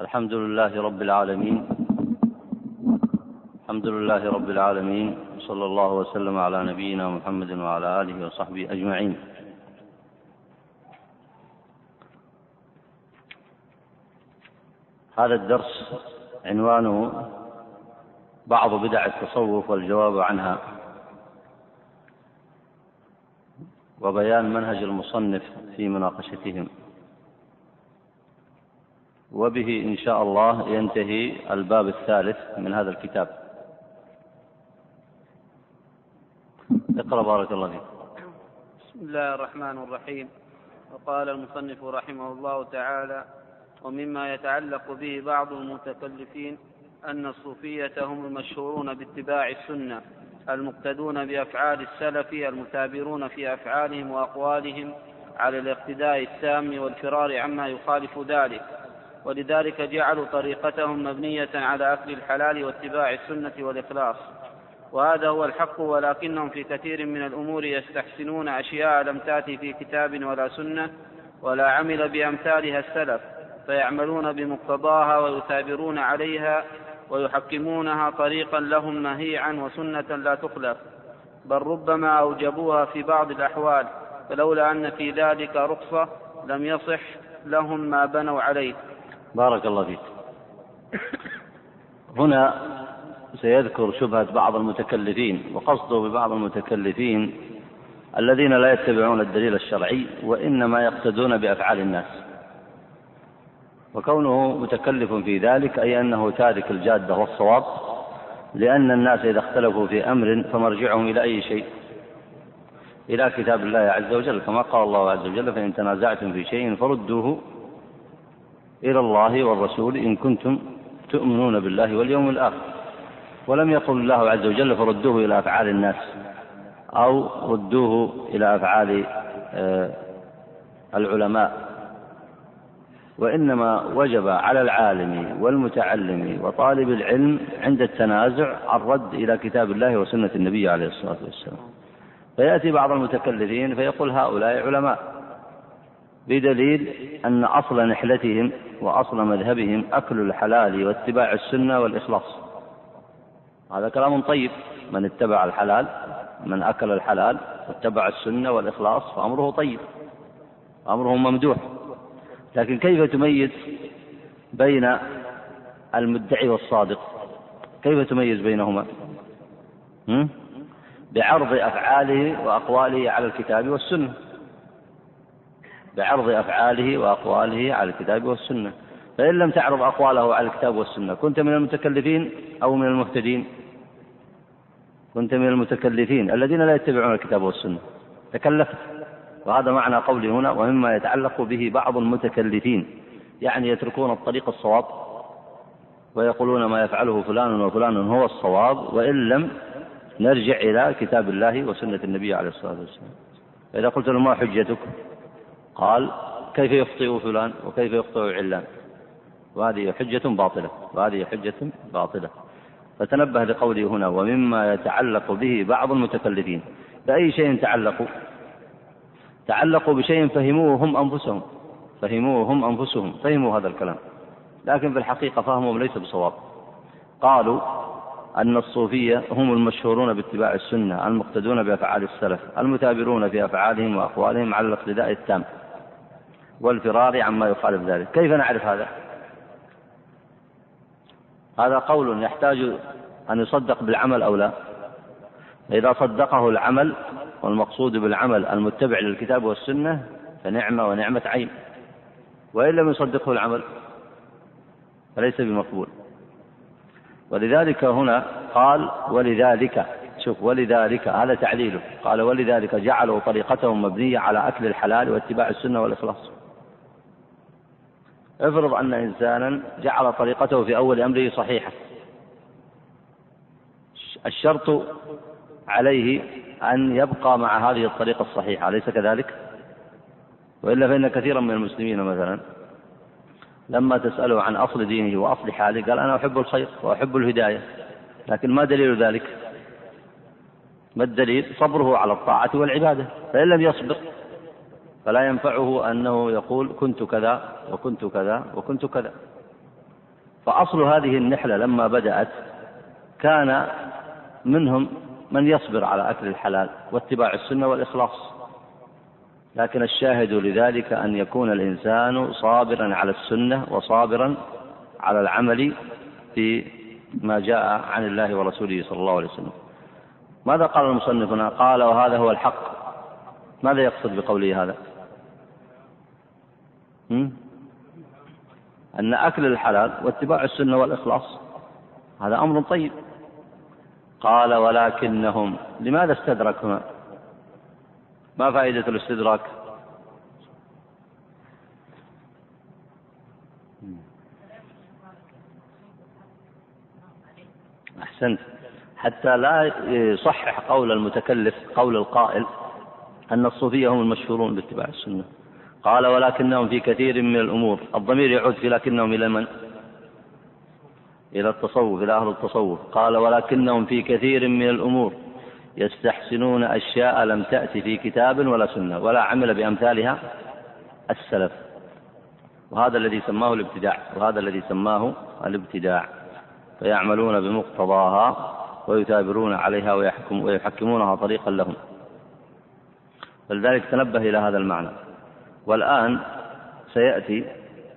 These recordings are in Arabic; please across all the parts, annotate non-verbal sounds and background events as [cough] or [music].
الحمد لله رب العالمين. الحمد لله رب العالمين. صلى الله وسلم على نبينا محمد وعلى آله وصحبه أجمعين. هذا الدرس عنوانه بعض بدع التصوف والجواب عنها. وبيان منهج المصنف في مناقشتهم. وبه إن شاء الله ينتهي الباب الثالث من هذا الكتاب. اقرأ بارك الله فيك. بسم الله الرحمن الرحيم. وقال المصنف رحمه الله تعالى ومما يتعلق به بعض المتكلفين أن الصوفية هم المشهورون باتباع السنة المقتدون بأفعال السلف المثابرون في أفعالهم وأقوالهم على الاقتداء التام والفرار عما يخالف ذلك. ولذلك جعلوا طريقتهم مبنية على أكل الحلال واتباع السنة والإخلاص. وهذا هو الحق ولكنهم في كثير من الأمور يستحسنون أشياء لم تأتي في كتاب ولا سنة ولا عمل بأمثالها السلف فيعملون بمقتضاها ويثابرون عليها ويحكمونها طريقا لهم مهيعا وسنة لا تخلف. بل ربما أوجبوها في بعض الأحوال فلولا أن في ذلك رخصة لم يصح لهم ما بنوا عليه. بارك الله فيك. هنا سيذكر شبهة بعض المتكلفين وقصده ببعض المتكلفين الذين لا يتبعون الدليل الشرعي وإنما يقتدون بأفعال الناس. وكونه متكلف في ذلك أي أنه تارك الجادة والصواب لأن الناس إذا اختلفوا في أمر فمرجعهم إلى أي شيء؟ إلى كتاب الله عز وجل. كما قال الله عز وجل فإن تنازعتم في شيء فردوه إلى الله والرسول إن كنتم تؤمنون بالله واليوم الآخر. ولم يقل الله عز وجل فردوه إلى أفعال الناس أو ردوه إلى أفعال آه، العلماء. وإنما وجب على العالم والمتعلم وطالب العلم عند التنازع الرد إلى كتاب الله وسنة النبي عليه الصلاة والسلام. فيأتي بعض المتكلفين فيقول هؤلاء علماء بدليل أن أصل نحلتهم وأصل مذهبهم أكل الحلال واتباع السنة والإخلاص. هذا كلام طيب. من اتبع الحلال من أكل الحلال واتبع السنة والإخلاص فأمره طيب أمره ممدوح. لكن كيف تميز بين المدعي والصادق؟ كيف تميز بينهما؟ بعرض أفعاله وأقواله على الكتاب والسنة. بعرض أفعاله وأقواله على الكتاب والسنة. فإن لم تعرض أقواله على الكتاب والسنة كنت من المتكلفين أو من المهتدين؟ كنت من المتكلفين الذين لا يتبعون الكتاب والسنة. تكلفت. وهذا معنى قولي هنا ومما يتعلق به بعض المتكلفين. يعني يتركون الطريق الصواب ويقولون ما يفعله فلان وفلان هو الصواب وإن لم نرجع إلى كتاب الله وسنة النبي عليه الصلاة والسلام. فإذا قلت له ما حجتك؟ قال كيف يخطئ فلان وكيف يخطئ علان؟ وهذه حجة باطلة وهذه حجة باطلة. فتنبه لقولي هنا ومما يتعلق به بعض المتكلفين. بأي شيء تعلقوا تعلقوا بشيء فهموه هم أنفسهم. فهموه هم أنفسهم. فهموا هذا الكلام. لكن في الحقيقة فهمهم ليس بصواب. قالوا أن الصوفية هم المشهورون باتباع السنة المقتدون بأفعال السلف المثابرون في أفعالهم وأقوالهم على الاقتداء التام. والفرار عما يخالف ذلك كيف نعرف هذا؟ هذا قول يحتاج أن يصدق بالعمل أو لا. إذا صدقه العمل والمقصود بالعمل المتبع للكتاب والسنة فنعمة ونعمة عين. وإن لم يصدقه العمل فليس بمقبول. ولذلك هنا قال ولذلك. شوف ولذلك هذا تعليله. قال ولذلك جعلوا طريقتهم مبنية على أكل الحلال واتباع السنة والإخلاص. افرض أن إنسانا جعل طريقته في أول أمره صحيحة الشرط عليه أن يبقى مع هذه الطريقة الصحيحة أليس كذلك؟ وإلا فإن كثيرا من المسلمين مثلا لما تسأله عن أصل دينه وأصل حاله قال أنا أحب الخير وأحب الهداية لكن ما دليل ذلك؟ ما الدليل؟ صبره على الطاعة والعبادة فإن لم يصبر فلا ينفعه أنه يقول كنت كذا وكنت كذا وكنت كذا. فأصل هذه النحلة لما بدأت كان منهم من يصبر على أكل الحلال واتباع السنة والإخلاص. لكن الشاهد لذلك أن يكون الإنسان صابرا على السنة وصابرا على العمل في ما جاء عن الله ورسوله صلى الله عليه وسلم. ماذا قال المصنف هنا؟ قال وهذا هو الحق. ماذا يقصد بقوله هذا؟ أن أكل الحلال واتباع السنة والإخلاص هذا أمر طيب. قال ولكنهم لماذا استدرك هنا ما فائدة الاستدراك؟ أحسنت. حتى لا يصحح قول المتكلف قول القائل أن الصوفية هم المشهورون باتباع السنة. قال ولكنهم في كثير من الأمور الضمير يعود في لكنهم إلى من؟ إلى التصوف إلى أهل التصوف. قال ولكنهم في كثير من الأمور يستحسنون أشياء لم تأتي في كتاب ولا سنة ولا عمل بأمثالها السلف. وهذا الذي سماه الابتداع وهذا الذي سماه الابتداع. فيعملون بمقتضاها ويثابرون عليها ويحكم ويحكمونها طريقا لهم. فلذلك تنبه إلى هذا المعنى. والآن سيأتي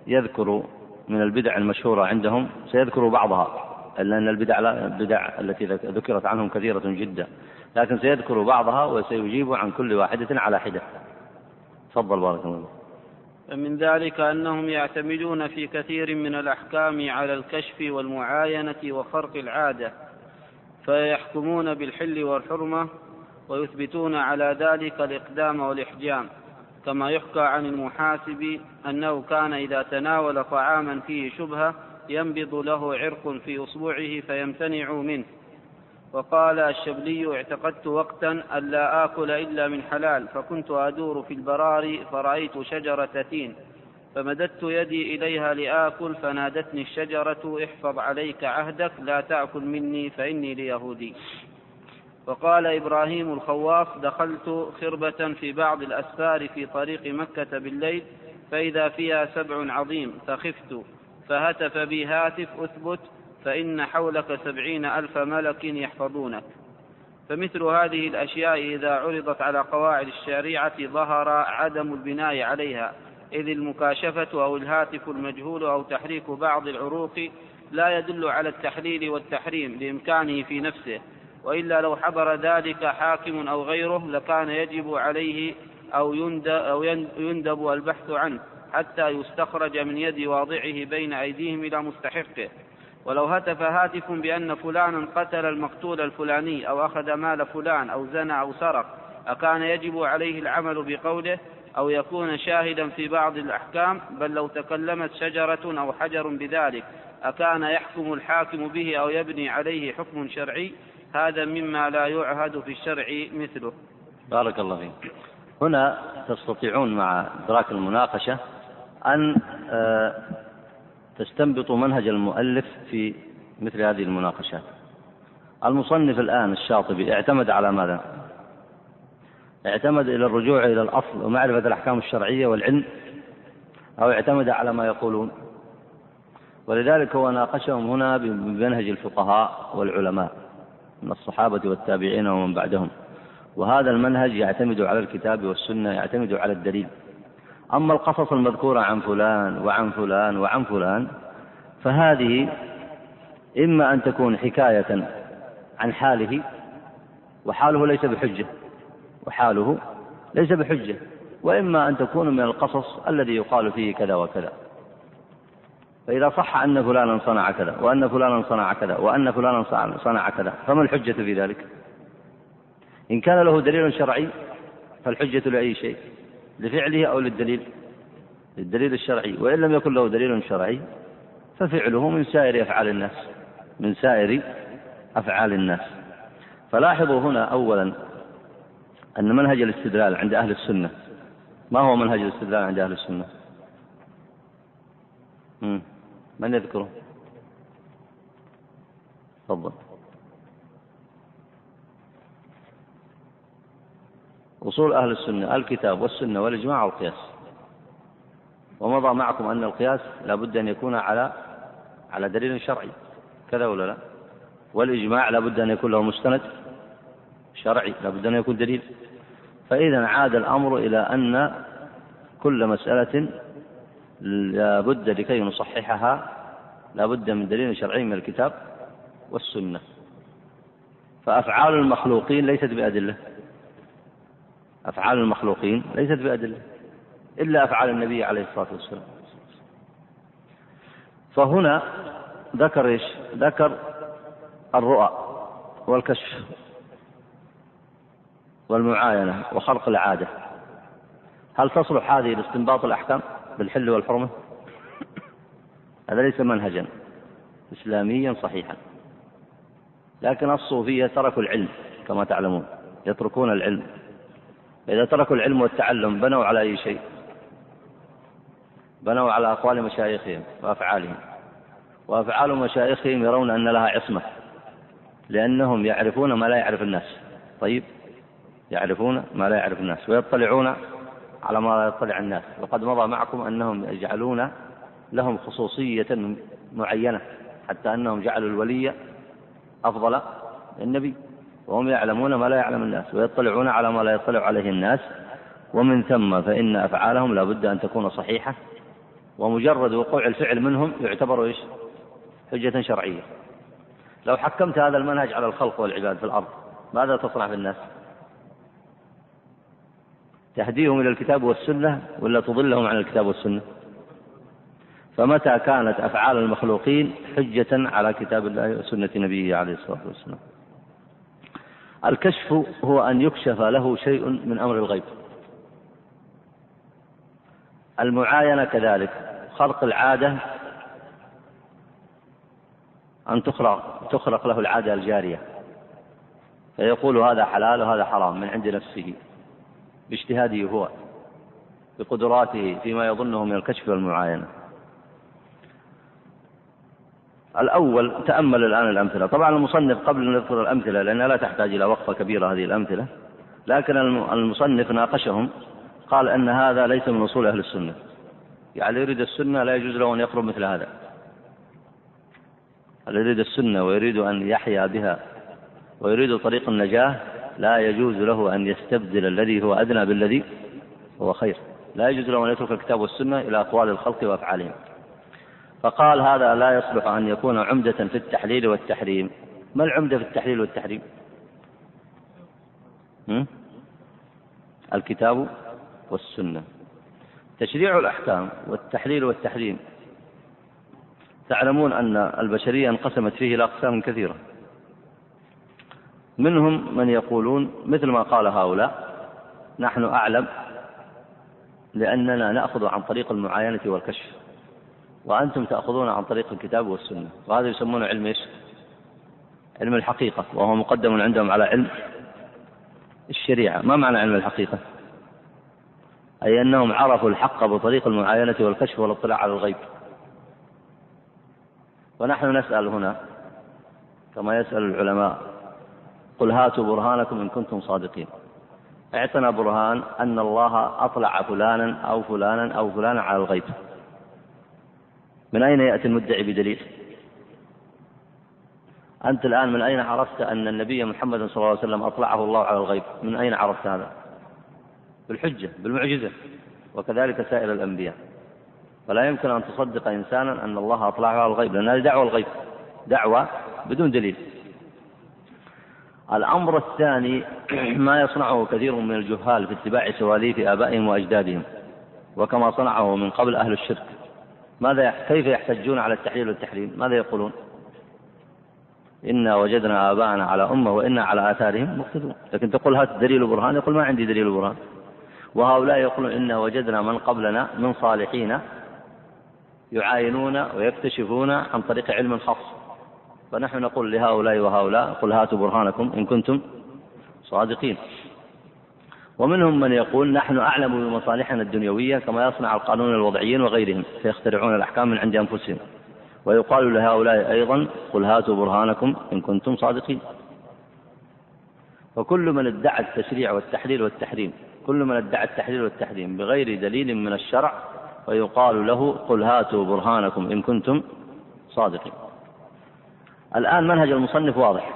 يذكر من البدع المشهورة عندهم سيذكر بعضها لأن البدع البدع التي ذكرت عنهم كثيرة جدا لكن سيذكر بعضها وسيجيب عن كل واحدة على حدة. تفضل بارك الله من ذلك أنهم يعتمدون في كثير من الأحكام على الكشف والمعاينة وخرق العادة فيحكمون بالحل والحرمة ويثبتون على ذلك الإقدام والإحجام. كما يحكى عن المحاسب أنه كان إذا تناول طعاما فيه شبهة ينبض له عرق في أصبعه فيمتنع منه. وقال الشبلي اعتقدت وقتا ألا آكل إلا من حلال فكنت أدور في البراري فرأيت شجرة تين فمددت يدي إليها لآكل فنادتني الشجرة احفظ عليك عهدك لا تأكل مني فإني ليهودي. وقال إبراهيم الخواص دخلت خربة في بعض الأسفار في طريق مكة بالليل فإذا فيها سبع عظيم فخفت فهتف بي هاتف أثبت فإن حولك سبعين ألف ملك يحفظونك. فمثل هذه الأشياء إذا عرضت على قواعد الشريعة ظهر عدم البناء عليها إذ المكاشفة أو الهاتف المجهول أو تحريك بعض العروق لا يدل على التحليل والتحريم لإمكانه في نفسه. وإلا لو حضر ذلك حاكم أو غيره لكان يجب عليه أو يندب البحث عنه حتى يستخرج من يد واضعه بين أيديهم إلى مستحقه. ولو هتف هاتف بأن فلانا قتل المقتول الفلاني أو أخذ مال فلان أو زنى أو سرق أكان يجب عليه العمل بقوله أو يكون شاهدا في بعض الأحكام بل لو تكلمت شجرة أو حجر بذلك أكان يحكم الحاكم به أو يبني عليه حكم شرعي هذا مما لا يعهد في الشرع مثله. بارك الله فيك. هنا تستطيعون مع إدراك المناقشة أن آه، تستنبطوا منهج المؤلف في مثل هذه المناقشات. المصنف الآن الشاطبي اعتمد على ماذا؟ اعتمد إلى الرجوع إلى الأصل ومعرفة الأحكام الشرعية والعلم أو اعتمد على ما يقولون. ولذلك هو ناقشهم هنا بمنهج الفقهاء والعلماء. من الصحابة والتابعين ومن بعدهم. وهذا المنهج يعتمد على الكتاب والسنة يعتمد على الدليل. أما القصص المذكورة عن فلان وعن فلان وعن فلان فهذه إما أن تكون حكاية عن حاله وحاله ليس بحجة وحاله ليس بحجة وإما أن تكون من القصص الذي يقال فيه كذا وكذا. فإذا صح أن فلانا صنع كذا وأن فلانا صنع كذا وأن فلانا صنع كذا فما الحجة في ذلك؟ إن كان له دليل شرعي فالحجة لأي شيء لفعله أو للدليل للدليل الشرعي وإن لم يكن له دليل شرعي ففعله من سائر أفعال الناس من سائر أفعال الناس فلاحظوا هنا أولا أن منهج الاستدلال عند أهل السنة ما هو منهج الاستدلال عند أهل السنة؟ من يذكره؟ تفضل. أصول أهل السنة الكتاب والسنة والإجماع والقياس. ومضى معكم أن القياس لا بد أن يكون على على دليل شرعي. كذا ولا لا؟ والإجماع لابد أن يكون له مستند شرعي لابد أن يكون دليل. فإذا عاد الأمر إلى أن كل مسألة لابد لكي نصححها لابد من دليل شرعي من الكتاب والسنة. فأفعال المخلوقين ليست بأدلة. أفعال المخلوقين ليست بأدلة إلا أفعال النبي عليه الصلاة والسلام. فهنا ذكر إيش؟ ذكر الرؤى والكشف والمعاينة وخلق العادة. هل تصلح هذه لاستنباط الأحكام؟ بالحل والحرمة؟ هذا ليس منهجا إسلاميا صحيحا. لكن الصوفية تركوا العلم كما تعلمون يتركون العلم. إذا تركوا العلم والتعلم بنوا على أي شيء؟ بنوا على أقوال مشايخهم وأفعالهم. وأفعال مشايخهم يرون أن لها عصمة لأنهم يعرفون ما لا يعرف الناس. طيب يعرفون ما لا يعرف الناس ويطلعون على ما يطلع الناس. وقد مضى معكم أنهم يجعلون لهم خصوصية معينة حتى أنهم جعلوا الولي أفضل النبي وهم يعلمون ما لا يعلم الناس ويطلعون على ما لا يطلع عليه الناس. ومن ثم فإن أفعالهم لا بد أن تكون صحيحة. ومجرد وقوع الفعل منهم يعتبر إيش؟ حجة شرعية. لو حكمت هذا المنهج على الخلق والعباد في الأرض ماذا تصنع في الناس؟ تهديهم إلى الكتاب والسنة ولا تضلهم عن الكتاب والسنة؟ فمتى كانت أفعال المخلوقين حجة على كتاب الله وسنة نبيه عليه الصلاة والسلام؟ الكشف هو أن يكشف له شيء من أمر الغيب. المعاينة كذلك خلق العادة أن تخلق تخلق له العادة الجارية. فيقول هذا حلال وهذا حرام من عند نفسه. باجتهاده هو بقدراته فيما يظنه من الكشف والمعاينة. الأول تأمل الآن الأمثلة. طبعا المصنف قبل أن يذكر الأمثلة لأنها لا تحتاج إلى وقفة كبيرة هذه الأمثلة لكن المصنف ناقشهم قال أن هذا ليس من أصول أهل السنة. يعني يريد السنة لا يجوز له أن يقرب مثل هذا. الذي يريد السنة ويريد أن يحيا بها ويريد طريق النجاة لا يجوز له أن يستبدل الذي هو أدنى بالذي هو خير. لا يجوز له أن يترك الكتاب والسنة إلى أقوال الخلق وأفعالهم. فقال هذا لا يصلح أن يكون عمدة في التحليل والتحريم. ما العمدة في التحليل والتحريم؟ الكتاب والسنة. تشريع الأحكام والتحليل والتحريم. تعلمون أن البشرية انقسمت فيه إلى أقسام كثيرة. منهم من يقولون مثل ما قال هؤلاء نحن أعلم لأننا نأخذ عن طريق المعاينة والكشف وأنتم تأخذون عن طريق الكتاب والسنة وهذا يسمونه علم إيش؟ علم الحقيقة وهو مقدم عندهم على علم الشريعة ما معنى علم الحقيقة؟ أي أنهم عرفوا الحق بطريق المعاينة والكشف والاطلاع على الغيب ونحن نسأل هنا كما يسأل العلماء قل هاتوا برهانكم إن كنتم صادقين. اعطنا برهان أن الله أطلع فلانا أو فلانا أو فلانا على الغيب. من أين يأتي المدعي بدليل؟ أنت الآن من أين عرفت أن النبي محمد صلى الله عليه وسلم أطلعه الله على الغيب؟ من أين عرفت هذا؟ بالحجة بالمعجزة. وكذلك سائر الأنبياء. ولا يمكن أن تصدق إنسانا أن الله أطلعه على الغيب لأن هذه دعوة الغيب. دعوة بدون دليل. الأمر الثاني [clears throat] ما يصنعه كثير من الجهال في اتباع سواليف آبائهم وأجدادهم وكما صنعه من قبل أهل الشرك. ماذا كيف يحتجون على التحليل والتحريم؟ ماذا يقولون؟ إنا وجدنا آباءنا على أمة وإنا على آثارهم مقتدون. لكن تقول هات دليل برهان يقول ما عندي دليل برهان وهؤلاء يقولون إنا وجدنا من قبلنا من صالحين يعاينون ويكتشفون عن طريق علم خاص. فنحن نقول لهؤلاء وهؤلاء قل هاتوا برهانكم إن كنتم صادقين. ومنهم من يقول نحن أعلم بمصالحنا الدنيوية كما يصنع القانون الوضعيين وغيرهم فيخترعون الأحكام من عند أنفسهم. ويقال لهؤلاء أيضا قل هاتوا برهانكم إن كنتم صادقين. وكل من ادعى التشريع والتحليل والتحريم كل من ادعى التحليل والتحريم بغير دليل من الشرع ويقال له قل هاتوا برهانكم إن كنتم الصادق الآن منهج المصنف واضح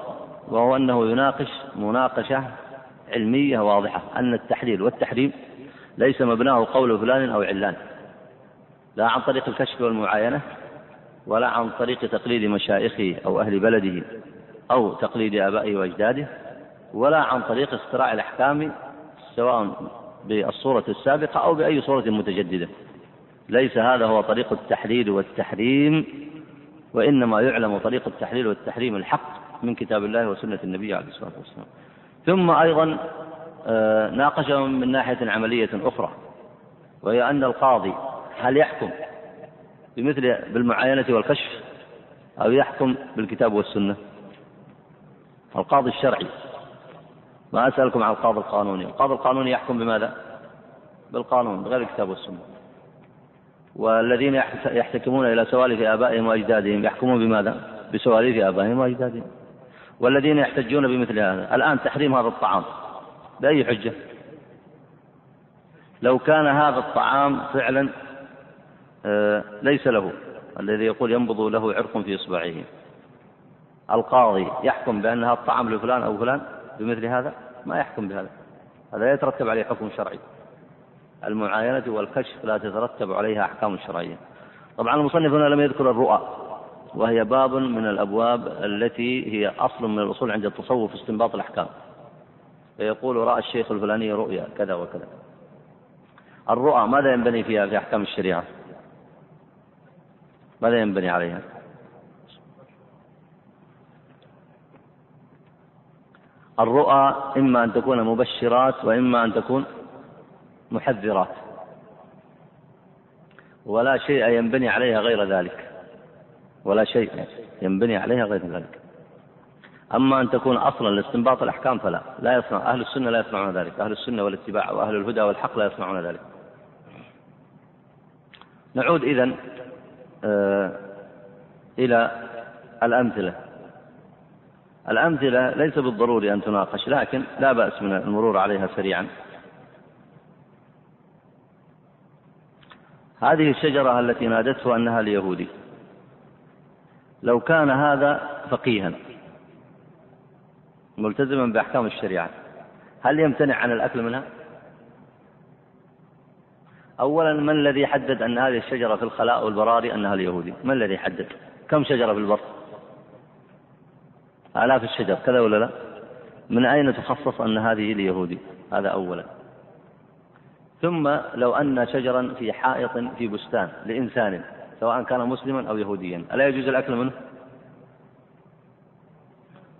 وهو أنه يناقش مناقشة علمية واضحة أن التحليل والتحريم ليس مبناه قول فلان أو علان لا عن طريق الكشف والمعاينة ولا عن طريق تقليد مشايخه أو أهل بلده أو تقليد آبائه وأجداده ولا عن طريق اختراع الأحكام سواء بالصورة السابقة أو بأي صورة متجددة. ليس هذا هو طريق التحليل والتحريم. وإنما يعلم طريق التحليل والتحريم الحق من كتاب الله وسنة النبي عليه الصلاة والسلام. ثم أيضا آه، ناقشهم من ناحية عملية أخرى وهي أن القاضي هل يحكم بمثل بالمعاينة والكشف أو يحكم بالكتاب والسنة؟ القاضي الشرعي. ما أسألكم عن القاضي القانوني. القاضي القانوني يحكم بماذا؟ بالقانون بغير الكتاب والسنة. والذين يحتكمون إلى سوالف آبائهم وأجدادهم يحكمون بماذا؟ بسواليف آبائهم وأجدادهم. والذين يحتجون بمثل هذا. الآن تحريم هذا الطعام بأي حجة؟ لو كان هذا الطعام فعلا آه، ليس له. الذي يقول ينبض له عرق في إصبعه. القاضي يحكم بأن هذا الطعام لفلان أو فلان بمثل هذا؟ ما يحكم بهذا. هذا يترتب عليه حكم شرعي. المعاينة والكشف لا تترتب عليها أحكام شرعية. طبعا المصنف هنا لم يذكر الرؤى وهي باب من الأبواب التي هي أصل من الأصول عند التصوف استنباط الأحكام. فيقول رأى الشيخ الفلاني رؤيا كذا وكذا. الرؤى ماذا ينبني فيها في أحكام الشريعة؟ ماذا ينبني عليها؟ الرؤى إما أن تكون مبشرات وإما أن تكون محذرات. ولا شيء ينبني عليها غير ذلك. ولا شيء ينبني عليها غير ذلك. أما أن تكون أصلا لاستنباط الأحكام فلا. لا يصنع أهل السنة لا يصنعون ذلك. أهل السنة والاتباع وأهل الهدى والحق لا يصنعون ذلك. نعود إذن آه إلى الأمثلة. الأمثلة ليس بالضروري أن تناقش لكن لا بأس من المرور عليها سريعا. هذه الشجرة التي نادته أنها ليهودي لو كان هذا فقيها ملتزما بأحكام الشريعة هل يمتنع عن الأكل منها؟ أولا من الذي حدد أن هذه الشجرة في الخلاء والبراري أنها اليهودي؟ من الذي حدد؟ كم شجرة في البر؟ آلاف الشجر كذا ولا لا؟ من أين تخصص أن هذه اليهودي؟ هذا أولا ثم لو أن شجرا في حائط في بستان لإنسان سواء كان مسلما أو يهوديا. ألا يجوز الأكل منه؟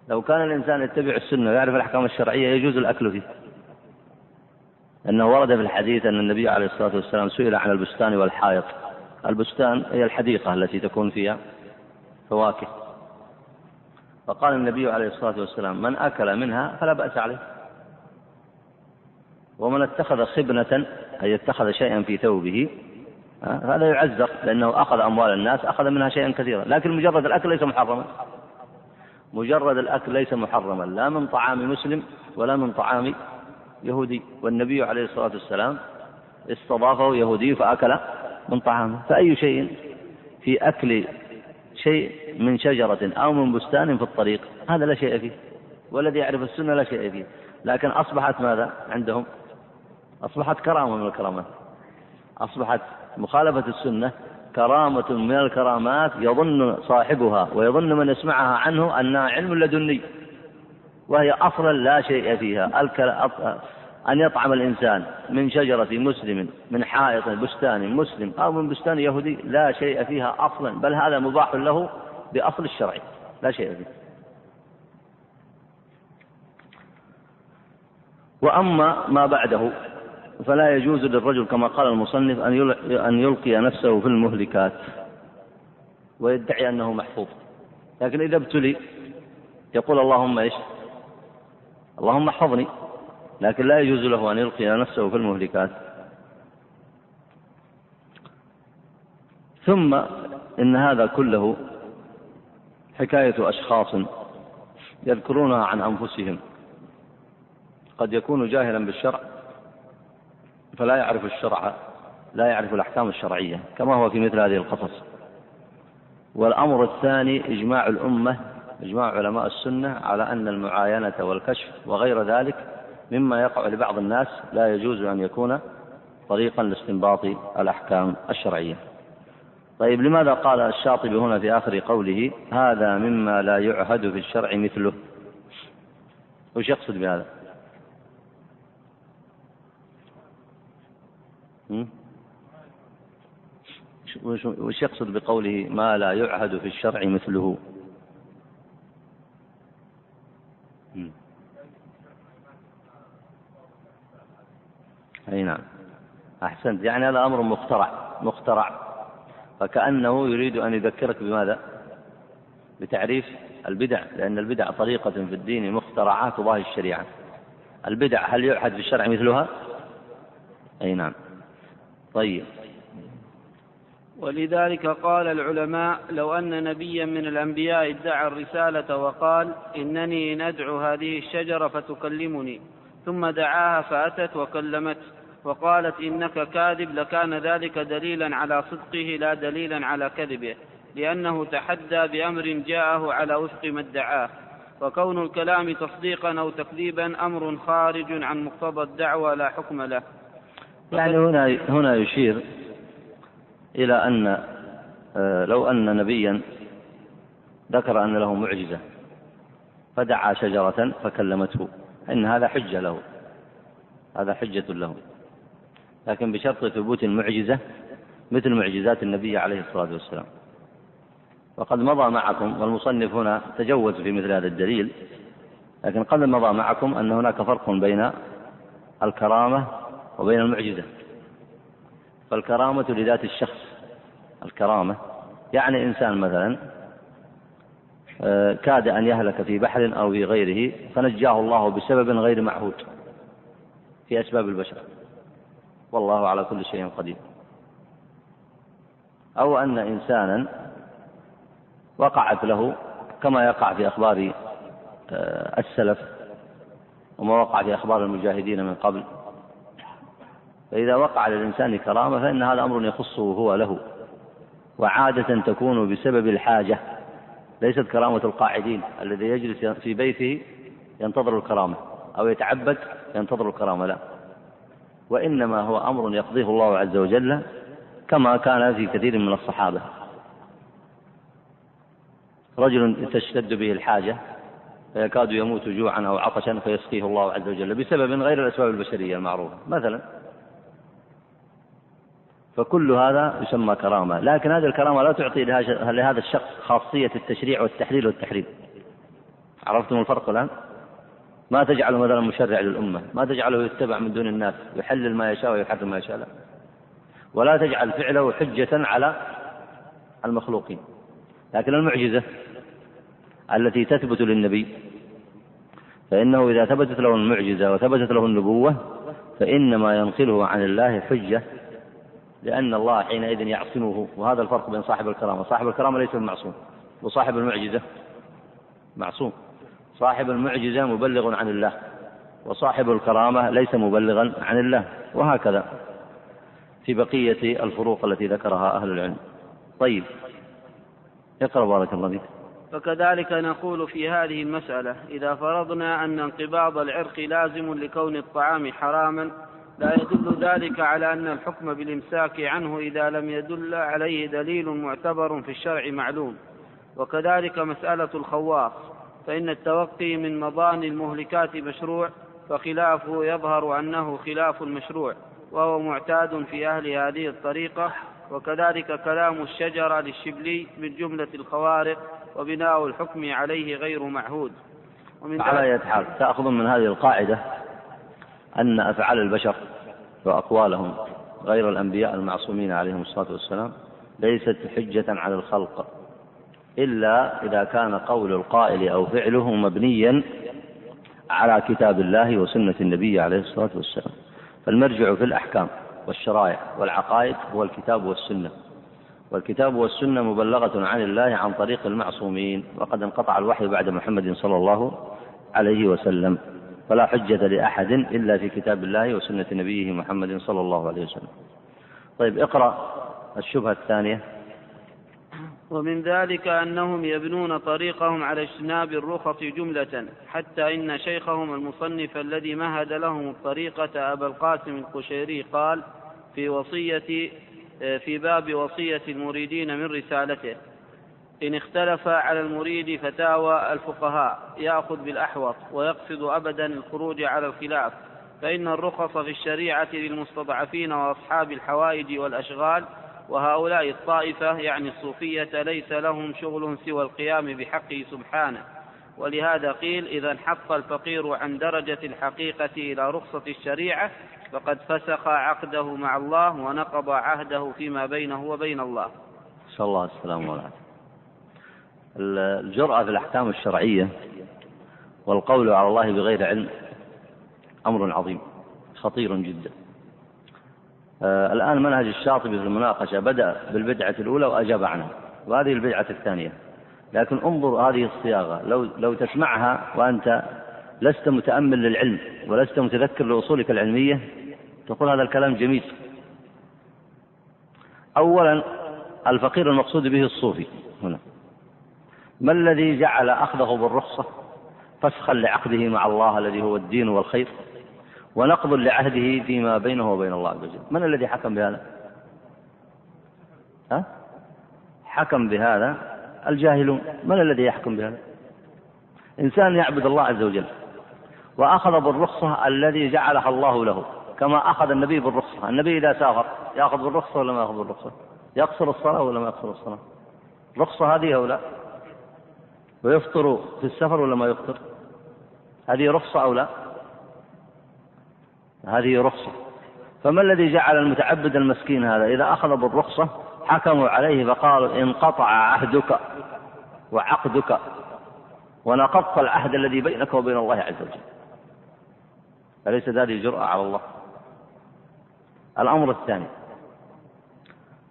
لو كان الإنسان يتبع السنة ويعرف الأحكام الشرعية يجوز الأكل فيه. أنه ورد في الحديث أن النبي عليه الصلاة والسلام سئل عن البستان والحائط. البستان هي الحديقة التي تكون فيها فواكه. فقال النبي عليه الصلاة والسلام من أكل منها فلا بأس عليه. ومن اتخذ خبنة أي اتخذ شيئا في ثوبه هذا يعزر لأنه أخذ أموال الناس أخذ منها شيئا كثيرا. لكن مجرد الأكل ليس محرما. مجرد الأكل ليس محرما. لا من طعام مسلم ولا من طعام يهودي. والنبي عليه الصلاة والسلام استضافه يهودي فأكل من طعامه. فأي شيء في أكل شيء من شجرة أو من بستان في الطريق هذا لا شيء فيه. والذي يعرف السنة لا شيء فيه. لكن أصبحت ماذا عندهم؟ أصبحت كرامة من الكرامات. أصبحت مخالفة السنة كرامة من الكرامات يظن صاحبها ويظن من يسمعها عنه أنها علم لدني وهي أصلا لا شيء فيها. أن يطعم الإنسان من شجرة مسلم من حائط بستان مسلم أو من بستان يهودي لا شيء فيها أصلا بل هذا مباح له بأصل الشرع. لا شيء فيه. وأما ما بعده فلا يجوز للرجل كما قال المصنف أن يلقي نفسه في المهلكات ويدعي أنه محفوظ. لكن إذا ابتلي يقول اللهم إيش؟ اللهم احفظني. لكن لا يجوز له أن يلقي نفسه في المهلكات. ثم إن هذا كله حكاية أشخاص يذكرونها عن أنفسهم. قد يكون جاهلا بالشرع. فلا يعرف الشرع لا يعرف الأحكام الشرعية كما هو في مثل هذه القصص. والأمر الثاني إجماع الأمة إجماع علماء السنة على أن المعاينة والكشف وغير ذلك مما يقع لبعض الناس لا يجوز أن يكون طريقا لاستنباط الأحكام الشرعية. طيب لماذا قال الشاطبي هنا في آخر قوله هذا مما لا يعهد في الشرع مثله؟ وش يقصد بهذا؟ وش يقصد بقوله ما لا يعهد في الشرع مثله؟ أي نعم. أحسنت. يعني هذا أمر مخترع مخترع فكأنه يريد أن يذكرك بماذا؟ بتعريف البدع. لأن البدع طريقة في الدين مخترعة تضاهي الشريعة. البدع هل يعهد في الشرع مثلها؟ أي نعم. طيب. ولذلك قال العلماء لو أن نبيا من الأنبياء ادعى الرسالة وقال إنني ندعو هذه الشجرة فتكلمني ثم دعاها فأتت وكلمته وقالت إنك كاذب لكان ذلك دليلا على صدقه لا دليلا على كذبه لأنه تحدى بأمر جاءه على وفق ما ادعاه. وكون الكلام تصديقا أو تكذيبا أمر خارج عن مقتضى الدعوة لا حكم له. يعني هنا هنا يشير إلى أن آه، لو أن نبيا ذكر أن له معجزة فدعا شجرة فكلمته إن هذا حجة له هذا حجة له. لكن بشرط ثبوت المعجزة مثل معجزات النبي عليه الصلاة والسلام. وقد مضى معكم والمصنف هنا تجوز في مثل هذا الدليل لكن قد مضى معكم أن هناك فرق بين الكرامة وبين المعجزة. فالكرامة لذات الشخص الكرامة. يعني إنسان مثلا آه، كاد أن يهلك في بحر أو في غيره فنجاه الله بسبب غير معهود في أسباب البشر. والله على كل شيء قدير. أو أن إنسانا وقعت له كما يقع في أخبار آه، السلف وما وقع في أخبار المجاهدين من قبل. فإذا وقع للإنسان كرامة فإن هذا أمر يخصه هو له وعادة تكون بسبب الحاجة ليست كرامة القاعدين الذي يجلس في بيته ينتظر الكرامة أو يتعبد ينتظر الكرامة لا. وإنما هو أمر يقضيه الله عز وجل كما كان في كثير من الصحابة. رجل تشتد به الحاجة فيكاد يموت جوعا أو عطشا فيسقيه الله عز وجل بسبب غير الأسباب البشرية المعروفة مثلا فكل هذا يسمى كرامة. لكن هذه الكرامة لا تعطي لهذا الشخص خاصية التشريع والتحليل والتحريم. عرفتم الفرق الآن؟ ما تجعله مثلا مشرع للأمة ما تجعله يتبع من دون الناس يحلل ما يشاء ويحرم ما يشاء لا. ولا تجعل فعله حجة على المخلوقين. لكن المعجزة التي تثبت للنبي فإنه إذا ثبتت له المعجزة وثبتت له النبوة فإنما ينقله عن الله حجة لأن الله حينئذ يعصمه وهذا الفرق بين صاحب الكرامة. صاحب الكرامة ليس بمعصوم وصاحب المعجزة معصوم. صاحب المعجزة مبلغ عن الله وصاحب الكرامة ليس مبلغا عن الله وهكذا في بقية الفروق التي ذكرها أهل العلم. طيب اقرأ بارك الله فيك. فكذلك نقول في هذه المسألة إذا فرضنا أن انقباض العرق لازم لكون الطعام حراما لا يدل ذلك على أن الحكم بالإمساك عنه إذا لم يدل عليه دليل معتبر في الشرع معلوم. وكذلك مسألة الخواص فإن التوقي من مضان المهلكات مشروع فخلافه يظهر أنه خلاف المشروع وهو معتاد في أهل هذه الطريقة. وكذلك كلام الشجرة للشبلي من جملة الخوارق وبناء الحكم عليه غير معهود. ومن على حال تأخذ من هذه القاعدة أن أفعال البشر وأقوالهم غير الأنبياء المعصومين عليهم الصلاة والسلام ليست حجة على الخلق إلا إذا كان قول القائل أو فعله مبنيا على كتاب الله وسنة النبي عليه الصلاة والسلام. فالمرجع في الأحكام والشرائع والعقائد هو الكتاب والسنة والكتاب والسنة مبلغة عن الله عن طريق المعصومين وقد انقطع الوحي بعد محمد صلى الله عليه وسلم. فلا حجة لأحد إلا في كتاب الله وسنة نبيه محمد صلى الله عليه وسلم. طيب اقرأ الشبهة الثانية. ومن ذلك أنهم يبنون طريقهم على اجتناب الرخص جملة حتى إن شيخهم المصنف الذي مهد لهم الطريقة أبا القاسم القشيري قال في وصية في باب وصية المريدين من رسالته إن اختلف على المريد فتاوى الفقهاء يأخذ بالأحوط ويقصد أبدا الخروج على الخلاف فإن الرخص في الشريعة للمستضعفين وأصحاب الحوائج والأشغال وهؤلاء الطائفة يعني الصوفية ليس لهم شغل سوى القيام بحقه سبحانه. ولهذا قيل إذا انحط الفقير عن درجة الحقيقة إلى رخصة الشريعة فقد فسخ عقده مع الله ونقض عهده فيما بينه وبين الله. نسأل الله السلامة والعافية الجرأة في الأحكام الشرعية والقول على الله بغير علم أمر عظيم خطير جدا. آه الآن منهج الشاطبي في المناقشة بدأ بالبدعة الأولى وأجاب عنها وهذه البدعة الثانية. لكن انظر هذه الصياغة لو لو تسمعها وأنت لست متأمل للعلم ولست متذكر لأصولك العلمية تقول هذا الكلام جميل. أولا الفقير المقصود به الصوفي هنا. ما الذي جعل أخذه بالرخصة؟ فسخا لعقده مع الله الذي هو الدين والخير ونقض لعهده فيما بينه وبين الله عز وجل. من الذي حكم بهذا؟ ها؟ حكم بهذا الجاهلون. من الذي يحكم بهذا؟ إنسان يعبد الله عز وجل وأخذ بالرخصة الذي جعلها الله له كما أخذ النبي بالرخصة. النبي إذا سافر يأخذ بالرخصة ولا ما يأخذ بالرخصة؟ يقصر الصلاة ولا ما يقصر الصلاة؟ رخصة هذه أو لا؟ ويفطر في السفر ولا ما يفطر؟ هذه رخصة أو لا؟ هذه رخصة. فما الذي جعل المتعبد المسكين هذا؟ إذا أخذ بالرخصة حكموا عليه فقالوا انقطع عهدك وعقدك ونقضت العهد الذي بينك وبين الله عز وجل. أليس هذه جرأة على الله؟ الأمر الثاني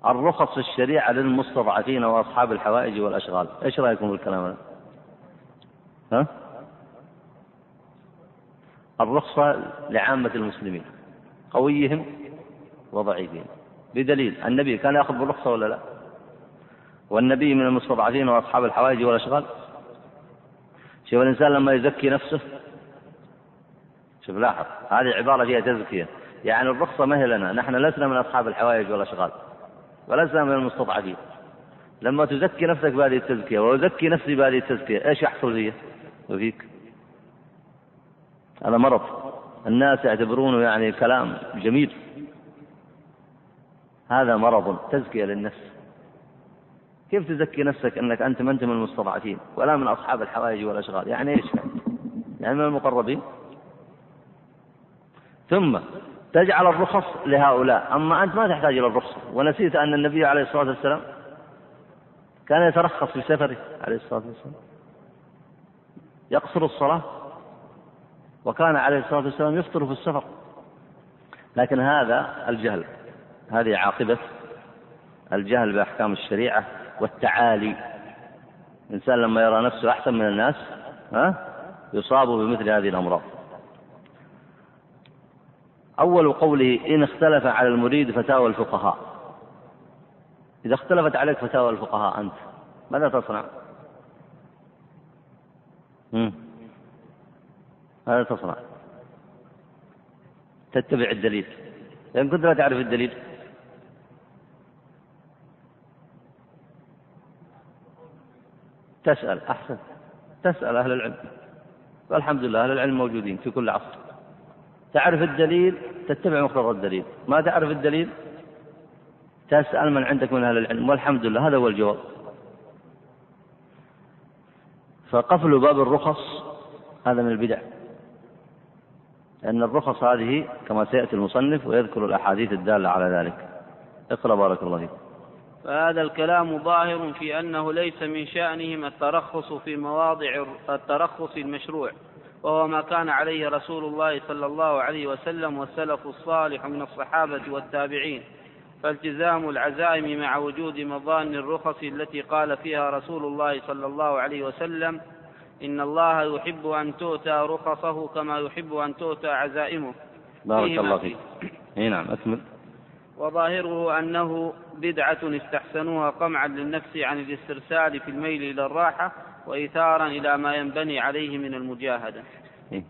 الرخص الشريعة للمستضعفين وأصحاب الحوائج والأشغال. إيش رأيكم بالكلام هذا؟ ها؟ الرخصة لعامة المسلمين قويهم وضعيفهم بدليل النبي كان يأخذ بالرخصة ولا لا؟ والنبي من المستضعفين وأصحاب الحوائج والأشغال؟ شوف الإنسان لما يزكي نفسه شوف لاحظ هذه عبارة فيها تزكية يعني الرخصة ما هي لنا نحن لسنا من أصحاب الحوائج والأشغال ولسنا من المستضعفين. لما تزكي نفسك بهذه التزكية وأزكي نفسي بهذه التزكية إيش يحصل فيه وفيك هذا مرض. الناس يعتبرونه يعني كلام جميل. هذا مرض تزكية للنفس. كيف تزكي نفسك أنك أنت أنت من المستضعفين؟ ولا من أصحاب الحوائج والأشغال. يعني إيش؟ يعني, يعني من المقربين. ثم تجعل الرخص لهؤلاء. أما أنت ما تحتاج إلى الرخصة ونسيت أن النبي عليه الصلاة والسلام كان يترخص في سفره عليه الصلاة والسلام. يقصر الصلاة وكان عليه الصلاة والسلام يفطر في السفر. لكن هذا الجهل هذه عاقبة الجهل بأحكام الشريعة والتعالي. الإنسان لما يرى نفسه أحسن من الناس ها يصاب بمثل هذه الأمراض. أول قوله إن اختلف على المريد فتاوى الفقهاء. إذا اختلفت عليك فتاوى الفقهاء أنت ماذا تصنع؟ ماذا تصنع؟ تتبع الدليل. لأن كنت لا تعرف الدليل. تسأل أحسن. تسأل أهل العلم. والحمد لله أهل العلم موجودين في كل عصر. تعرف الدليل تتبع مقتضى الدليل. ما تعرف الدليل؟ تسأل من عندك من أهل العلم. والحمد لله هذا هو الجواب. فقفل باب الرخص هذا من البدع. لأن الرخص هذه كما سيأتي المصنف ويذكر الأحاديث الدالة على ذلك. اقرأ بارك الله فيك. فهذا الكلام ظاهر في أنه ليس من شأنهم الترخص في مواضع الترخص المشروع وهو ما كان عليه رسول الله صلى الله عليه وسلم والسلف الصالح من الصحابة والتابعين. فالتزام العزائم مع وجود مظان الرخص التي قال فيها رسول الله صلى الله عليه وسلم إن الله يحب أن تؤتى رخصه كما يحب أن تؤتى عزائمه. بارك الله فيك. اي نعم أكمل. وظاهره أنه بدعة استحسنوها قمعا للنفس عن الاسترسال في الميل إلى الراحة وإيثارا إلى ما ينبني عليه من المجاهدة. إيه.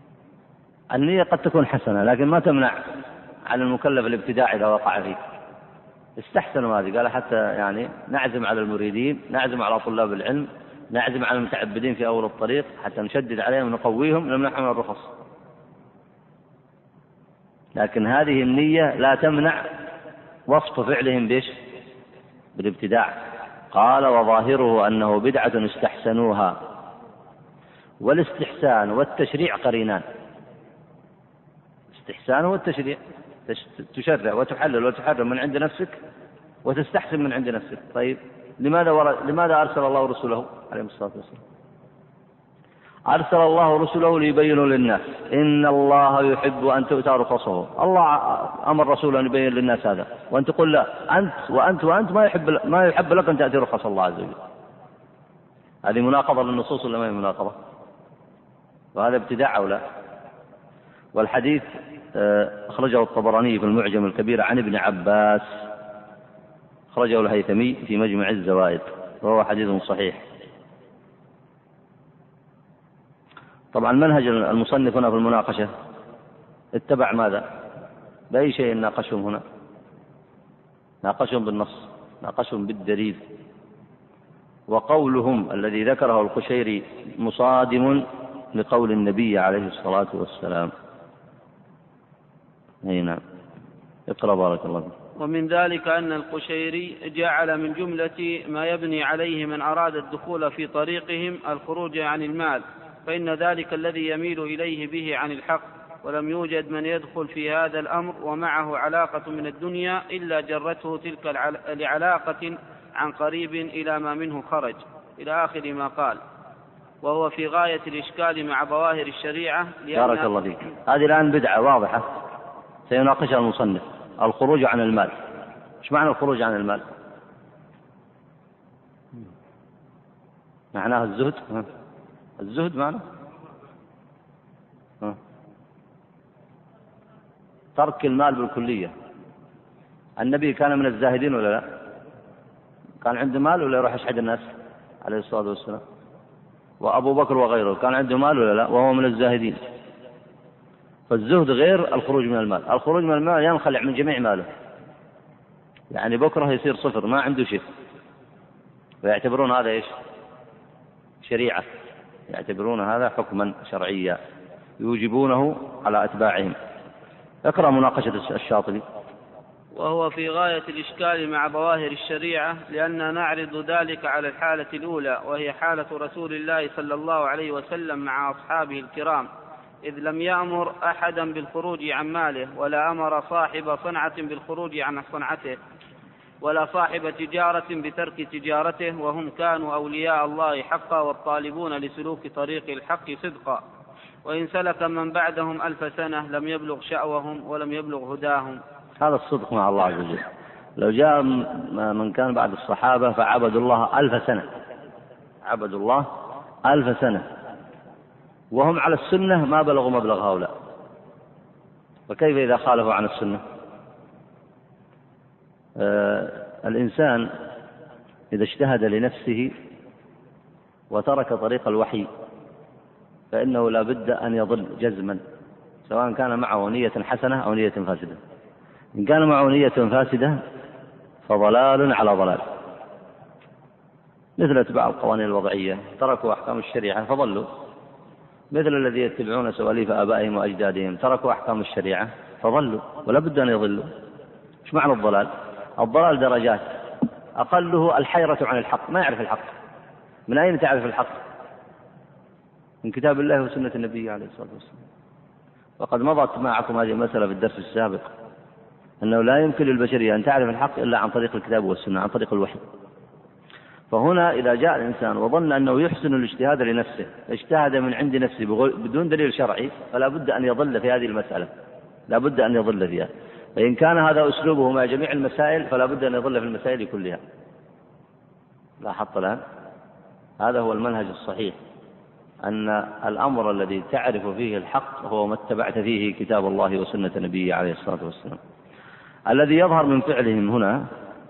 النية قد تكون حسنة لكن ما تمنع عن المكلف الابتداع إذا وقع فيه. استحسنوا هذه. قال حتى يعني نعزم على المريدين نعزم على طلاب العلم نعزم على المتعبدين في أول الطريق حتى نشدد عليهم ونقويهم نمنحهم الرخص. لكن هذه النية لا تمنع وصف فعلهم بإيش؟ بالابتداع. قال وظاهره أنه بدعة استحسنوها. والاستحسان والتشريع قرينان. استحسان والتشريع. تشرع وتحلل وتحرم من عند نفسك وتستحسن من عند نفسك. طيب لماذا لماذا أرسل الله رسله عليه الصلاة والسلام. أرسل الله رسله ليبينوا للناس. إن الله يحب أن تؤتى رخصه. الله أمر رسوله أن يبين للناس هذا. وأن تقول لا أنت وأنت وأنت ما يحب ما يحب لك أن تأتي رخص الله عز وجل. هذه مناقضة للنصوص ولا ما هي مناقضة؟ وهذا ابتداع أو لا؟ والحديث آه، أخرجه الطبراني في المعجم الكبير عن ابن عباس أخرجه الهيثمي في مجمع الزوائد وهو حديث صحيح طبعا منهج المصنف هنا في المناقشة اتبع ماذا؟ بأي شيء ناقشهم هنا؟ ناقشهم بالنص ناقشهم بالدليل وقولهم الذي ذكره القشيري مصادم لقول النبي عليه الصلاة والسلام أي نعم. اقرأ بارك الله فيك. ومن ذلك أن القشيري جعل من جملة ما يبني عليه من أراد الدخول في طريقهم الخروج عن المال فإن ذلك الذي يميل إليه به عن الحق ولم يوجد من يدخل في هذا الأمر ومعه علاقة من الدنيا إلا جرته تلك لعلاقة عن قريب إلى ما منه خرج. إلى آخر ما قال وهو في غاية الإشكال مع ظواهر الشريعة بارك الله فيك. هذه الآن بدعة واضحة. سيناقشها المصنف. الخروج عن المال. إيش معنى الخروج عن المال؟ معناه الزهد؟ الزهد معنى؟ ترك المال بالكلية. النبي كان من الزاهدين ولا لا؟ كان عنده مال ولا يروح يشحد الناس عليه الصلاة والسلام؟ وأبو بكر وغيره. كان عنده مال ولا لا؟ وهو من الزاهدين. فالزهد غير الخروج من المال. الخروج من المال ينخلع من جميع ماله. يعني بكرة يصير صفر ما عنده شيء. ويعتبرون هذا إيش؟ شريعة. يعتبرون هذا حكما شرعيا. يوجبونه على أتباعهم. اقرأ مناقشة الشاطبي. وهو في غاية الإشكال مع ظواهر الشريعة لأننا نعرض ذلك على الحالة الأولى وهي حالة رسول الله صلى الله عليه وسلم مع أصحابه الكرام. إذ لم يأمر أحدا بالخروج عن ماله ولا أمر صاحب صنعة بالخروج عن صنعته ولا صاحب تجارة بترك تجارته وهم كانوا أولياء الله حقا والطالبون لسلوك طريق الحق صدقا. وإن سلك من بعدهم ألف سنة لم يبلغ شأوهم ولم يبلغ هداهم. هذا الصدق مع الله عز وجل. لو جاء من كان بعد الصحابة فعبدوا الله ألف سنة. عبدوا الله ألف سنة. وهم على السنة ما بلغوا مبلغ هؤلاء. فكيف إذا خالفوا عن السنة؟ آه الإنسان إذا اجتهد لنفسه وترك طريق الوحي فإنه لا بد أن يضل جزما سواء كان معه نية حسنة أو نية فاسدة. إن كان معه نية فاسدة فضلال على ضلال. مثل أتباع القوانين الوضعية تركوا أحكام الشريعة فضلوا. مثل الذي يتبعون سواليف آبائهم وأجدادهم تركوا أحكام الشريعة فضلوا ولا بد أن يضلوا. إيش معنى الضلال؟ الضلال درجات. أقله الحيرة عن الحق ما يعرف الحق. من أين تعرف الحق؟ من كتاب الله وسنة النبي عليه الصلاة والسلام. وقد مضت معكم هذه المسألة في الدرس السابق أنه لا يمكن للبشرية أن تعرف الحق إلا عن طريق الكتاب والسنة عن طريق الوحي. فهنا إذا جاء الإنسان وظن أنه يحسن الاجتهاد لنفسه اجتهد من عند نفسه بدون دليل شرعي فلا بد أن يضل في هذه المسألة. لا بد أن يضل فيها. فإن كان هذا أسلوبه مع جميع المسائل فلا بد أن يضل في المسائل كلها. لاحظت الآن. هذا هو المنهج الصحيح. أن الأمر الذي تعرف فيه الحق هو ما اتبعت فيه كتاب الله وسنة نبيه عليه الصلاة والسلام. الذي يظهر من فعلهم هنا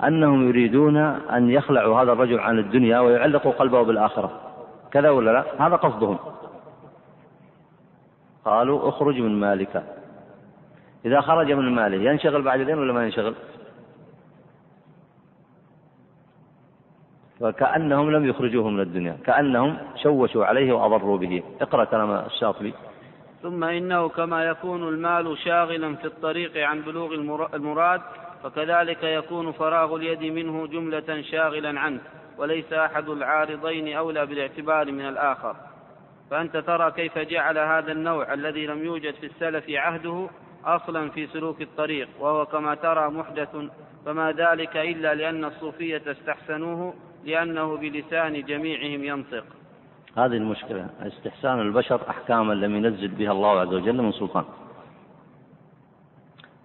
أنهم يريدون أن يخلعوا هذا الرجل عن الدنيا ويعلقوا قلبه بالآخرة. كذا ولا لا؟ هذا قصدهم. قالوا اخرج من مالك. إذا خرج من ماله ينشغل بعد ذلك ولا ما ينشغل؟ وكأنهم لم يخرجوه من الدنيا كأنهم شوشوا عليه وأضروا به. اقرأ كلام الشاطبي. ثم إنه كما يكون المال شاغلا في الطريق عن بلوغ المراد فكذلك يكون فراغ اليد منه جملة شاغلا عنه وليس أحد العارضين أولى بالاعتبار من الآخر. فأنت ترى كيف جعل هذا النوع الذي لم يوجد في السلف عهده أصلا في سلوك الطريق وهو كما ترى محدث فما ذلك إلا لأن الصوفية استحسنوه لأنه بلسان جميعهم ينطق. هذه المشكلة استحسان البشر أحكاما لم ينزل بها الله عز وجل من سلطان.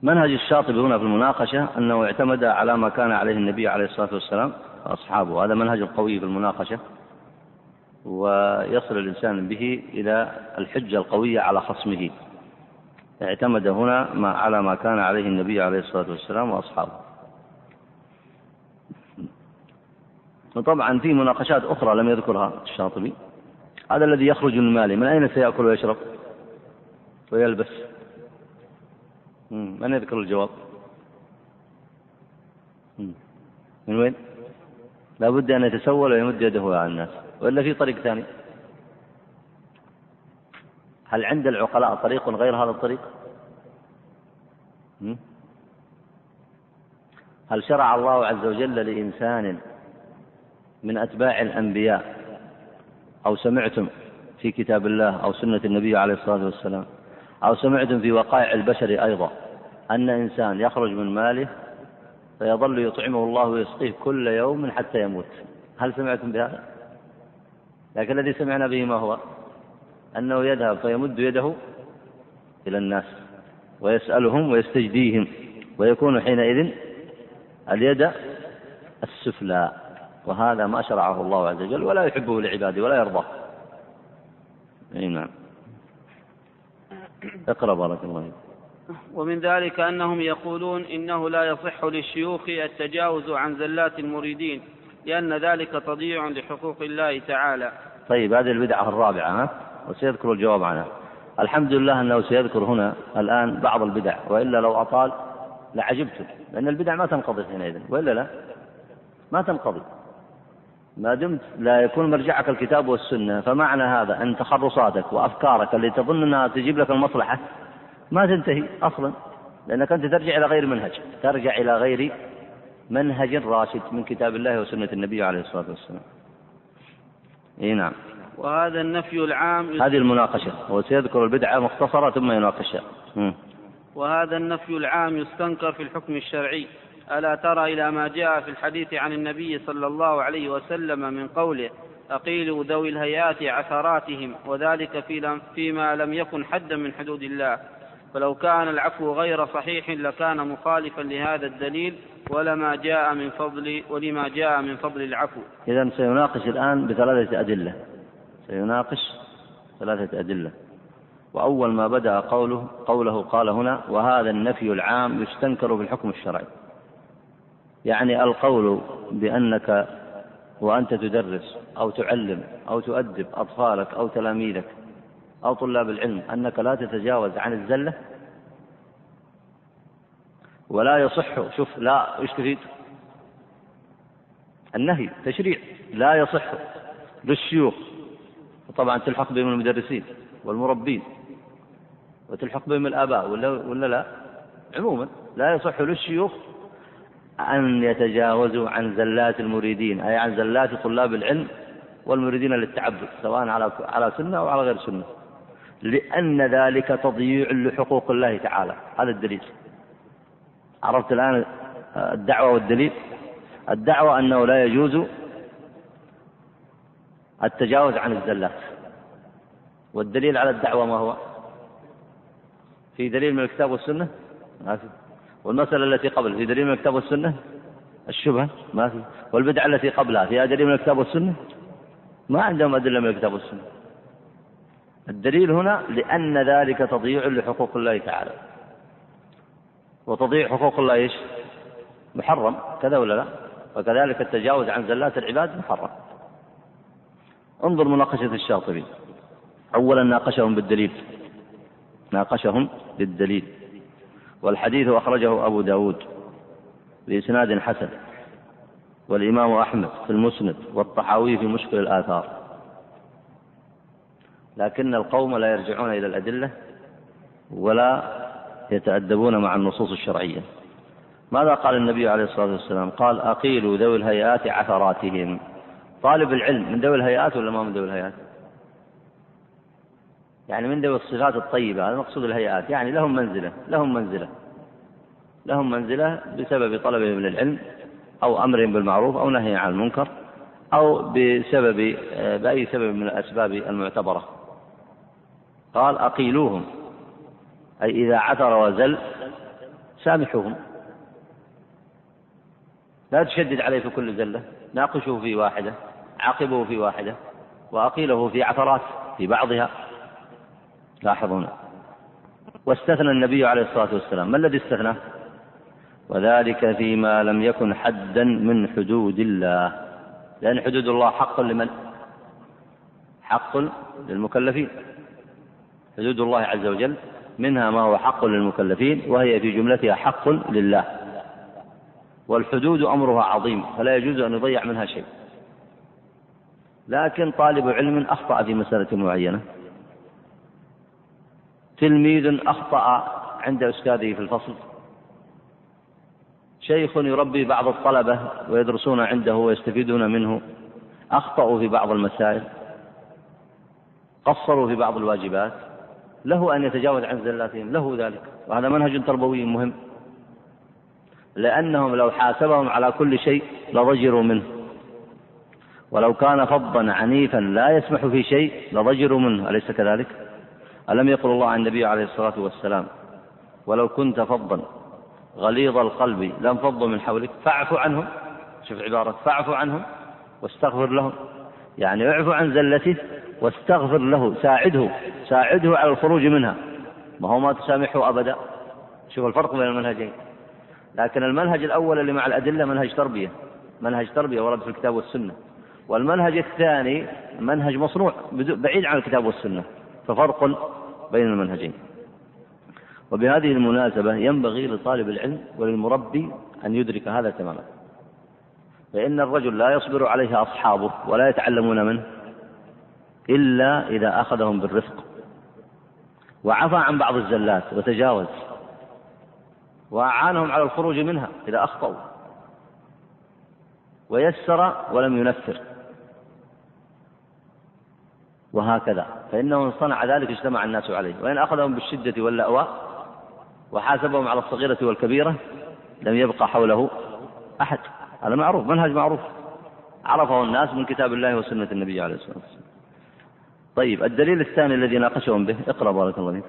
منهج الشاطبي هنا في المناقشة أنه اعتمد على ما كان عليه النبي عليه الصلاة والسلام وأصحابه. هذا منهج القوي في المناقشة ويصل الإنسان به إلى الحجة القوية على خصمه. اعتمد هنا ما على ما كان عليه النبي عليه الصلاة والسلام وأصحابه. وطبعا في مناقشات أخرى لم يذكرها الشاطبي. هذا الذي يخرج من ماله من أين سيأكل ويشرب ويلبس؟ من يذكر الجواب؟ من وين؟ لا بد أن يتسول ويمد يده على الناس. وإلا في طريق ثاني؟ هل عند العقلاء طريق غير هذا الطريق؟ هل شرع الله عز وجل لإنسان من أتباع الأنبياء أو سمعتم في كتاب الله أو سنة النبي عليه الصلاة والسلام؟ أو سمعتم في وقائع البشر أيضا أن إنسان يخرج من ماله فيظل يطعمه الله ويسقيه كل يوم حتى يموت هل سمعتم بهذا؟ لكن الذي سمعنا به ما هو؟ أنه يذهب فيمد يده إلى الناس ويسألهم ويستجديهم ويكون حينئذ اليد السفلى وهذا ما شرعه الله عز وجل ولا يحبه لعباده ولا يرضاه أي نعم اقرأ بارك الله فيك. ومن ذلك أنهم يقولون إنه لا يصح للشيوخ التجاوز عن زلات المريدين لأن ذلك تضييع لحقوق الله تعالى. طيب هذه البدعة الرابعة ها؟ وسيذكر الجواب عنها. الحمد لله أنه سيذكر هنا الآن بعض البدع وإلا لو أطال لعجبت لأن البدع ما تنقضي حينئذ وإلا لا؟ ما تنقضي. ما دمت لا يكون مرجعك الكتاب والسنة فمعنى هذا أن تخرصاتك وأفكارك اللي تظن أنها تجيب لك المصلحة ما تنتهي أصلا لأنك أنت ترجع إلى غير منهج ترجع إلى غير منهج راشد من كتاب الله وسنة النبي عليه الصلاة والسلام. إي نعم. وهذا النفي العام هذه المناقشة هو سيذكر البدعة مختصرة ثم يناقشها. وهذا النفي العام يستنكر في الحكم الشرعي. ألا ترى إلى ما جاء في الحديث عن النبي صلى الله عليه وسلم من قوله أقيلوا ذوي الهيات عثراتهم وذلك في فيما لم يكن حدا من حدود الله فلو كان العفو غير صحيح لكان مخالفا لهذا الدليل ولما جاء من فضل ولما جاء من فضل العفو. إذا سيناقش الآن بثلاثة أدلة. سيناقش ثلاثة أدلة. وأول ما بدأ قوله قوله قال هنا وهذا النفي العام يستنكر في الحكم الشرعي. يعني القول بأنك وأنت تدرس أو تعلم أو تؤدب أطفالك أو تلاميذك أو طلاب العلم أنك لا تتجاوز عن الزلة ولا يصح شوف لا إيش تفيد؟ النهي تشريع لا يصح للشيوخ وطبعا تلحق بهم المدرسين والمربين وتلحق بهم الآباء ولا ولا لا؟ عموما لا يصح للشيوخ أن يتجاوزوا عن زلات المريدين أي عن زلات طلاب العلم والمريدين للتعبد سواء على على سنة أو على غير سنة. لأن ذلك تضييع لحقوق الله تعالى. هذا الدليل. عرفت الآن الدعوة والدليل؟ الدعوة أنه لا يجوز التجاوز عن الزلات. والدليل على الدعوة ما هو؟ في دليل من الكتاب والسنة؟ ما في. والمسألة التي قبل في دليل من الكتاب والسنة الشبهة ما في والبدعة التي قبلها فيها دليل من الكتاب والسنة ما عندهم أدلة من الكتاب والسنة الدليل هنا لأن ذلك تضييع لحقوق الله تعالى وتضيع حقوق الله إيش؟ محرم كذا ولا لا؟ وكذلك التجاوز عن زلات العباد محرم. انظر مناقشة الشاطبي. أولا ناقشهم بالدليل. ناقشهم بالدليل. والحديث أخرجه أبو داود بإسناد حسن والإمام أحمد في المسند والطحاوي في مشكل الآثار. لكن القوم لا يرجعون إلى الأدلة ولا يتأدبون مع النصوص الشرعية. ماذا قال النبي عليه الصلاة والسلام؟ قال أقيلوا ذوي الهيئات عثراتهم. طالب العلم من ذوي الهيئات ولا ما من ذوي الهيئات؟ يعني من ذوي الصفات الطيبة هذا مقصود الهيئات. يعني لهم منزلة لهم منزلة. لهم منزلة بسبب طلبهم للعلم أو أمرهم بالمعروف أو نهي عن المنكر أو بسبب بأي سبب من الأسباب المعتبرة. قال أقيلوهم. أي إذا عثر وزل سامحوهم. لا تشدد عليه في كل زلة. ناقشه في واحدة عاقبه في واحدة وأقيله في عثرات في بعضها. لاحظون واستثنى النبي عليه الصلاة والسلام. ما الذي استثناه وذلك فيما لم يكن حدا من حدود الله. لأن حدود الله حق لمن؟ حق للمكلفين. حدود الله عز وجل منها ما هو حق للمكلفين وهي في جملتها حق لله. والحدود أمرها عظيم فلا يجوز أن يضيع منها شيء. لكن طالب علم أخطأ في مسألة معينة. تلميذ أخطأ عند أستاذه في الفصل. شيخ يربي بعض الطلبة ويدرسون عنده ويستفيدون منه. أخطأوا في بعض المسائل. قصروا في بعض الواجبات. له أن يتجاوز عن زلاتهم. له ذلك. وهذا منهج تربوي مهم. لأنهم لو حاسبهم على كل شيء لضجروا منه. ولو كان فظا عنيفا لا يسمح في شيء لضجروا منه. أليس كذلك؟ ألم يقل الله عن النبي عليه الصلاة والسلام ولو كنت فظا غليظ القلب لانفضوا من حولك فاعف عنهم شوف عبارة فاعف عنهم واستغفر لهم يعني اعفو عن زلته واستغفر له ساعده ساعده على الخروج منها. ما هو ما تسامحه أبدا. شوف الفرق بين المنهجين. لكن المنهج الأول اللي مع الأدلة منهج تربية منهج تربية ورد في الكتاب والسنة. والمنهج الثاني منهج مصنوع بعيد عن الكتاب والسنة. ففرق بين المنهجين. وبهذه المناسبة ينبغي لطالب العلم وللمربي أن يدرك هذا تماما. فإن الرجل لا يصبر عليه أصحابه ولا يتعلمون منه إلا إذا أخذهم بالرفق. وعفى عن بعض الزلات وتجاوز. وأعانهم على الخروج منها إذا أخطأوا. ويسر ولم ينفر. وهكذا. فإنه إن صنع ذلك اجتمع الناس عليه. وإن أخذهم بالشدة واللأواء وحاسبهم على الصغيرة والكبيرة لم يبقى حوله أحد. هذا معروف منهج معروف. عرفه الناس من كتاب الله وسنة النبي عليه الصلاة والسلام. طيب الدليل الثاني الذي ناقشهم به اقرأ بارك الله فيك.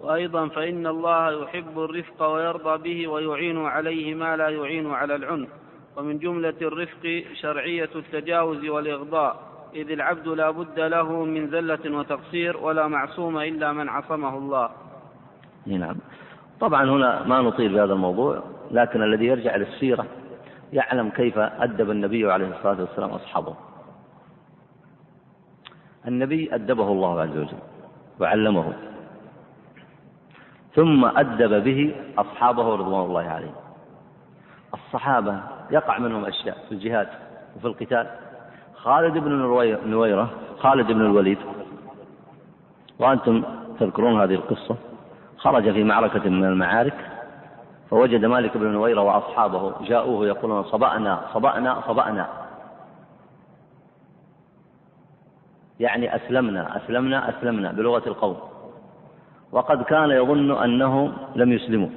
وأيضا فإن الله يحب الرفق ويرضى به ويعين عليه ما لا يعين على العنف. ومن جملة الرفق شرعية التجاوز والإغضاء. إذ العبد لا بد له من زلة وتقصير ولا معصوم إلا من عصمه الله. نعم. طبعا هنا ما نطيل بهذا الموضوع لكن الذي يرجع للسيرة يعلم كيف أدب النبي عليه الصلاة والسلام أصحابه. النبي أدبه الله عز وجل وعلمه ثم أدب به أصحابه رضوان الله عليهم الصحابة يقع منهم أشياء في الجهاد وفي القتال خالد بن نويرة خالد بن الوليد. وأنتم تذكرون هذه القصة. خرج في معركة من المعارك فوجد مالك بن نويرة وأصحابه جاءوه يقولون صبأنا صبأنا صبأنا. يعني أسلمنا أسلمنا أسلمنا بلغة القوم وقد كان يظن أنه لم يسلموا.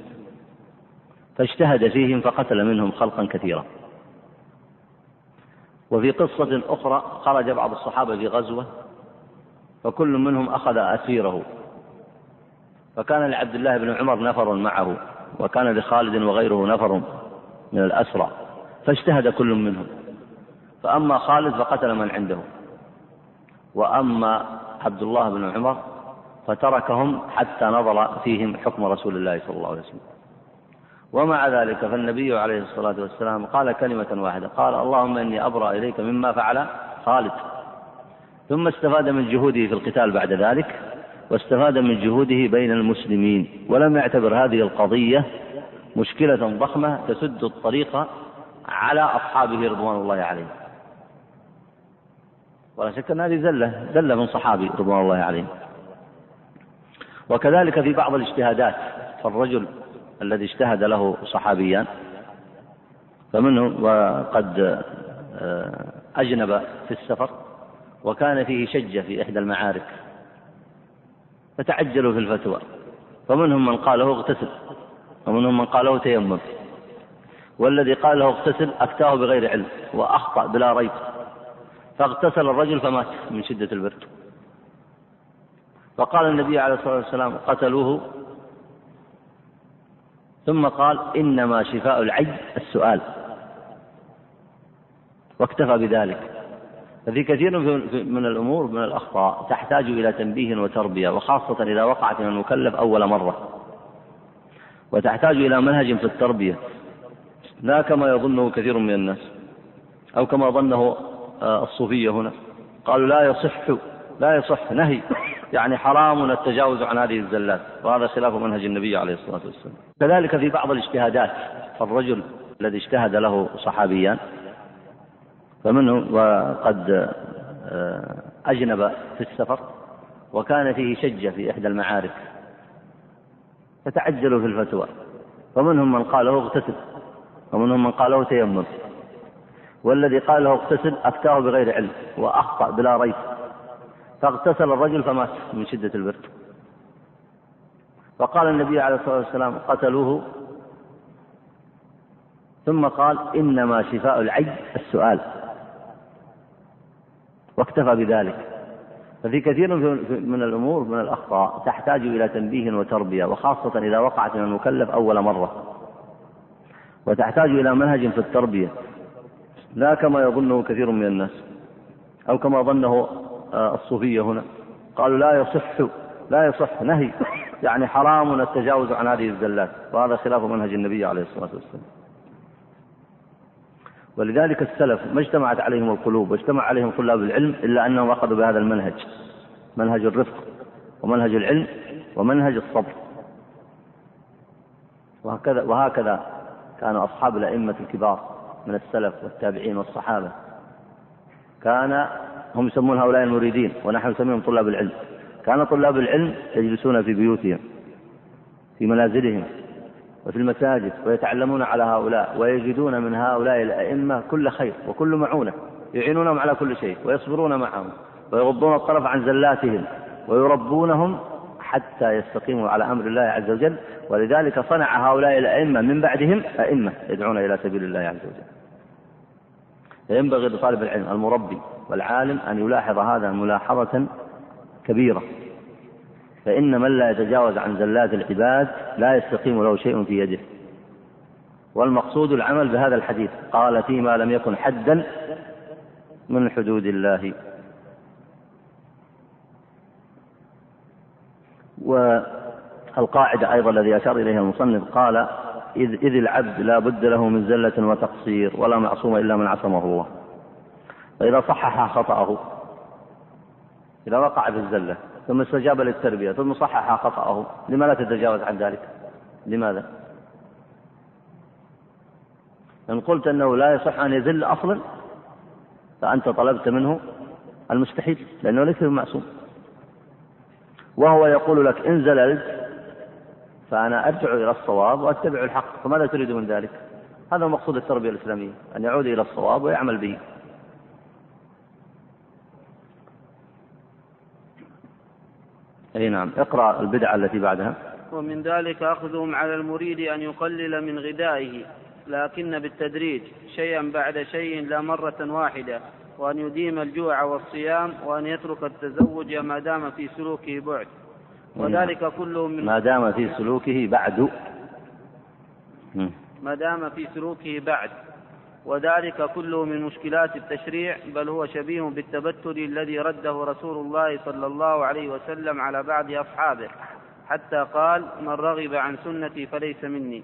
فاجتهد فيهم فقتل منهم خلقا كثيرا. وفي قصة أخرى خرج بعض الصحابة في غزوة فكل منهم أخذ أسيره. فكان لعبد الله بن عمر نفر معه وكان لخالد وغيره نفر من الأسرى فاجتهد كل منهم. فأما خالد فقتل من عنده. وأما عبد الله بن عمر فتركهم حتى نظر فيهم حكم رسول الله صلى الله عليه وسلم. ومع ذلك فالنبي عليه الصلاة والسلام قال كلمة واحدة قال اللهم إني أبرأ إليك مما فعل خالد. ثم استفاد من جهوده في القتال بعد ذلك واستفاد من جهوده بين المسلمين ولم يعتبر هذه القضية مشكلة ضخمة تسد الطريق على أصحابه رضوان الله عليهم. ولا شك أن هذه زلة زلة من صحابي رضوان الله عليهم. وكذلك في بعض الاجتهادات فالرجل الذي اجتهد له صحابيان فمنه وقد آه، أجنب في السفر وكان فيه شجة في إحدى المعارك فتعجلوا في الفتوى فمنهم من قال له اغتسل ومنهم من قال له تيمم والذي قال له اغتسل أفتاه بغير علم وأخطأ بلا ريب فاغتسل الرجل فمات من شدة البرد. فقال النبي عليه الصلاة والسلام قتلوه ثم قال إنما شفاء العي السؤال. واكتفى بذلك. ففي كثير من الأمور من الأخطاء تحتاج إلى تنبيه وتربية وخاصة إذا وقعت من المكلف أول مرة. وتحتاج إلى منهج في التربية. لا كما يظنه كثير من الناس أو كما ظنه آه، الصوفية هنا. قالوا لا يصح لا يصح نهي يعني حرام التجاوز عن هذه الزلات. وهذا خلاف منهج النبي عليه الصلاة والسلام. كذلك في بعض الاجتهادات فالرجل الذي اجتهد له صحابيان فمنه وقد آه، أجنب في السفر وكان فيه شجة في إحدى المعارك فتعجلوا في الفتوى. فمنهم من قال له اغتسل ومنهم من قال له تيمم. والذي قال له اغتسل أفتاه بغير علم وأخطأ بلا ريب. فاغتسل الرجل فمات من شدة البرد. فقال النبي عليه الصلاة والسلام قتلوه. ثم قال إنما شفاء العي السؤال. واكتفى بذلك. ففي كثير من الأمور من الأخطاء تحتاج إلى تنبيه وتربية وخاصة إذا وقعت من المكلف أول مرة. وتحتاج إلى منهج في التربية. لا كما يظنه كثير من الناس أو كما ظنه الصوفية هنا. قالوا لا يصح لا يصح نهي. يعني حرام التجاوز عن هذه الزلات وهذا خلاف منهج النبي عليه الصلاة والسلام. ولذلك السلف ما اجتمعت عليهم القلوب واجتمع عليهم طلاب العلم إلا أنهم أخذوا بهذا المنهج. منهج الرفق ومنهج العلم ومنهج الصبر. وهكذا وهكذا كان أصحاب الأئمة الكبار من السلف والتابعين والصحابة. كان هم يسمون هؤلاء المريدين ونحن نسميهم طلاب العلم. كان طلاب العلم يجلسون في بيوتهم في منازلهم وفي المساجد ويتعلمون على هؤلاء ويجدون من هؤلاء الأئمة كل خير وكل معونة يعينونهم على كل شيء ويصبرون معهم ويغضون الطرف عن زلاتهم ويربونهم حتى يستقيموا على أمر الله عز وجل. ولذلك صنع هؤلاء الأئمة من بعدهم أئمة يدعون إلى سبيل الله عز وجل. فينبغي لطالب العلم المربي والعالم أن يلاحظ هذا ملاحظة كبيرة. فإن من لا يتجاوز عن زلات العباد لا يستقيم له شيء في يده. والمقصود العمل بهذا الحديث. قال فيما لم يكن حدا من حدود الله. والقاعدة أيضا الذي أشار إليها المصنف. قال إذ, إذ العبد لا بد له من زلة وتقصير ولا معصوم إلا من عصمه الله. فإذا صحح خطأه. إذا وقع في الزلة ثم استجاب للتربية ثم صحح خطأه. لما لا تتجاوز عن ذلك؟ لماذا؟ إن قلت أنه لا يصح أن يزل أصلا فأنت طلبت منه المستحيل لأنه ليس بمعصوم. وهو يقول لك إن زللت فأنا أرجع إلى الصواب وأتبع الحق فماذا تريد من ذلك؟ هذا مقصود التربية الإسلامية أن يعود إلى الصواب ويعمل به. أي نعم. اقرأ البدعة التي بعدها. ومن ذلك أخذهم على المريد أن يقلل من غذائه لكن بالتدريج شيئا بعد شيء لا مرة واحدة وأن يديم الجوع والصيام وأن يترك التزوج ما دام في سلوكه بعد. وذلك كله من ما دام في سلوكه بعد. ما دام في سلوكه بعد. وذلك كله من مشكلات التشريع بل هو شبيه بالتبتل الذي رده رسول الله صلى الله عليه وسلم على بعض أصحابه حتى قال من رغب عن سنتي فليس مني.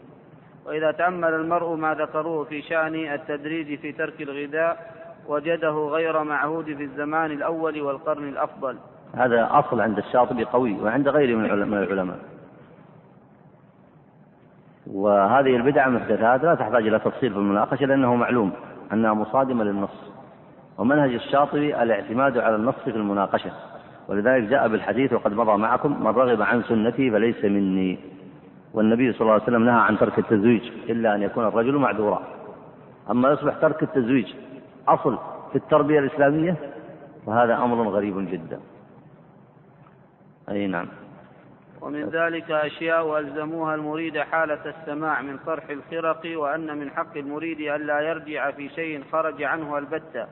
وإذا تأمل المرء ما ذكروه في شأن التدريج في ترك الغذاء وجده غير معهود في الزمان الأول والقرن الأفضل. هذا أصل عند الشاطبي قوي وعند غيره من العلماء. وهذه البدع محدثات لا تحتاج إلى تفصيل في المناقشة لأنه معلوم أنها مصادمة للنص. ومنهج الشاطبي الاعتماد على النص في المناقشة. ولذلك جاء بالحديث وقد مضى معكم من رغب عن سنتي فليس مني. والنبي صلى الله عليه وسلم نهى عن ترك التزويج إلا أن يكون الرجل معذورا. أما يصبح ترك التزويج أصل في التربية الإسلامية فهذا أمر غريب جدا. أي نعم. ومن ذلك أشياء ألزموها المريد حالة السماع من طرح الخرق وأن من حق المريد ألا يرجع في شيء خرج عنه البتة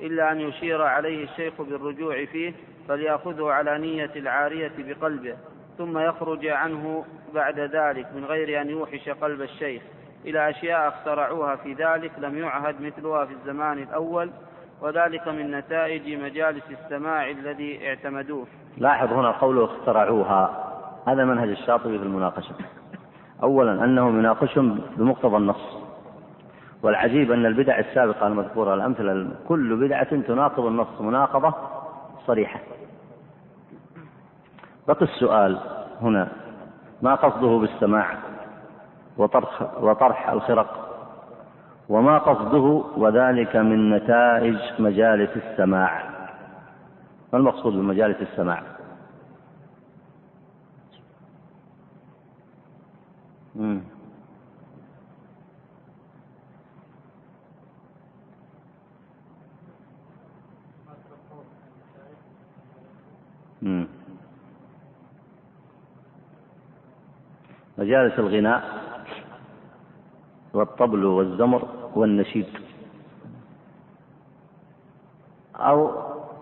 إلا أن يشير عليه الشيخ بالرجوع فيه فليأخذه على نية العارية بقلبه ثم يخرج عنه بعد ذلك من غير أن يوحش قلب الشيخ. إلى أشياء اخترعوها في ذلك لم يعهد مثلها في الزمان الأول وذلك من نتائج مجالس السماع الذي اعتمدوه. لاحظ هنا قوله اخترعوها. هذا منهج الشاطبي في المناقشة. أولا أنهم يناقشهم بمقتضى النص. والعجيب أن البدع السابقة المذكورة الأمثلة كل بدعة تناقض النص مناقضة صريحة. بقي السؤال هنا. ما قصده بالسماع وطرح, وطرح الخرق؟ وما قصده وذلك من نتائج مجالس السماع؟ ما المقصود بمجالس السماع؟ مجالس الغناء والطبل والزمر والنشيد. أو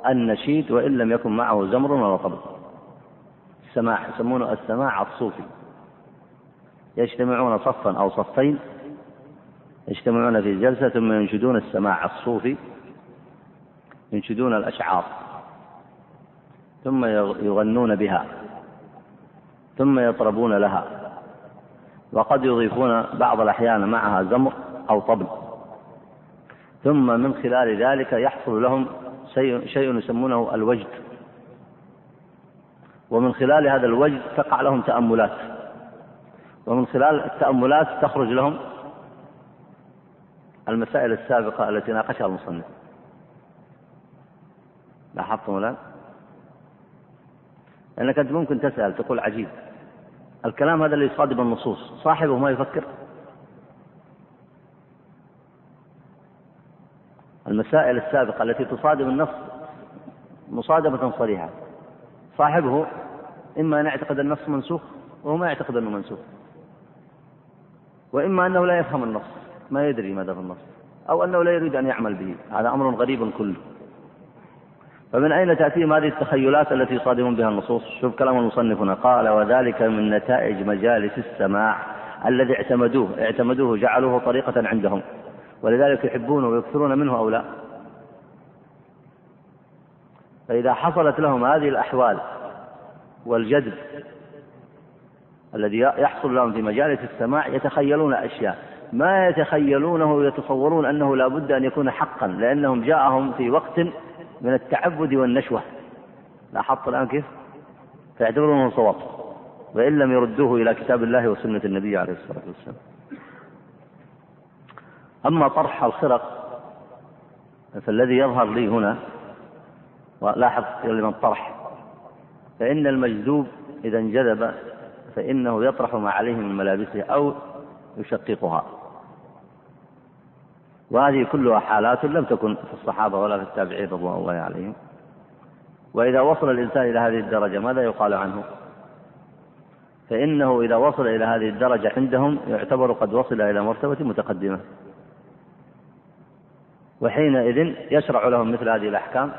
النشيد وإن لم يكن معه زمر ولا طبل. السماع يسمونه السماع الصوفي. يجتمعون صفا أو صفين يجتمعون في جلسة ثم ينشدون السماع الصوفي ينشدون الأشعار ثم يغنون بها ثم يطربون لها. وقد يضيفون بعض الأحيان معها زمر أو طبل. ثم من خلال ذلك يحصل لهم شيء, شيء يسمونه الوجد. ومن خلال هذا الوجد تقع لهم تأملات. ومن خلال التأملات تخرج لهم المسائل السابقة التي ناقشها المصنف. لاحظتم الآن؟ لأنك أنت ممكن تسأل تقول عجيب. الكلام هذا اللي يصادم النصوص صاحبه ما يفكر. المسائل السابقة التي تصادم النص مصادمة صريحة. صاحبه إما أن يعتقد النص منسوخ وهو ما يعتقد أنه منسوخ. وإما أنه لا يفهم النص ما يدري ماذا في النص أو أنه لا يريد أن يعمل به هذا أمر غريب كله. فمن أين تأتيهم هذه التخيلات التي يصادمون بها النصوص؟ شوف كلام المصنف هنا قال وذلك من نتائج مجالس السماع الذي اعتمدوه اعتمدوه جعلوه طريقة عندهم. ولذلك يحبونه ويكثرون منه أو لا؟ فإذا حصلت لهم هذه الأحوال والجذب الذي يحصل لهم في مجالس السماع يتخيلون أشياء. ما يتخيلونه ويتصورون أنه لا بد أن يكون حقا لأنهم جاءهم في وقت من التعبد والنشوة. لاحظت الآن كيف؟ فيعتبرونه صواب وإن لم يردوه إلى كتاب الله وسنة النبي عليه الصلاة والسلام. أما طرح الخرق فالذي يظهر لي هنا ولاحظ كلمة طرح فإن المجذوب إذا انجذب فإنه يطرح ما عليه من ملابسه أو يشققها. وهذه كلها حالات لم تكن في الصحابة ولا في التابعين رضوان الله عليهم. وإذا وصل الإنسان إلى هذه الدرجة ماذا يقال عنه؟ فإنه إذا وصل إلى هذه الدرجة عندهم يعتبر قد وصل إلى مرتبة متقدمة. وحينئذ يشرع لهم مثل هذه الأحكام.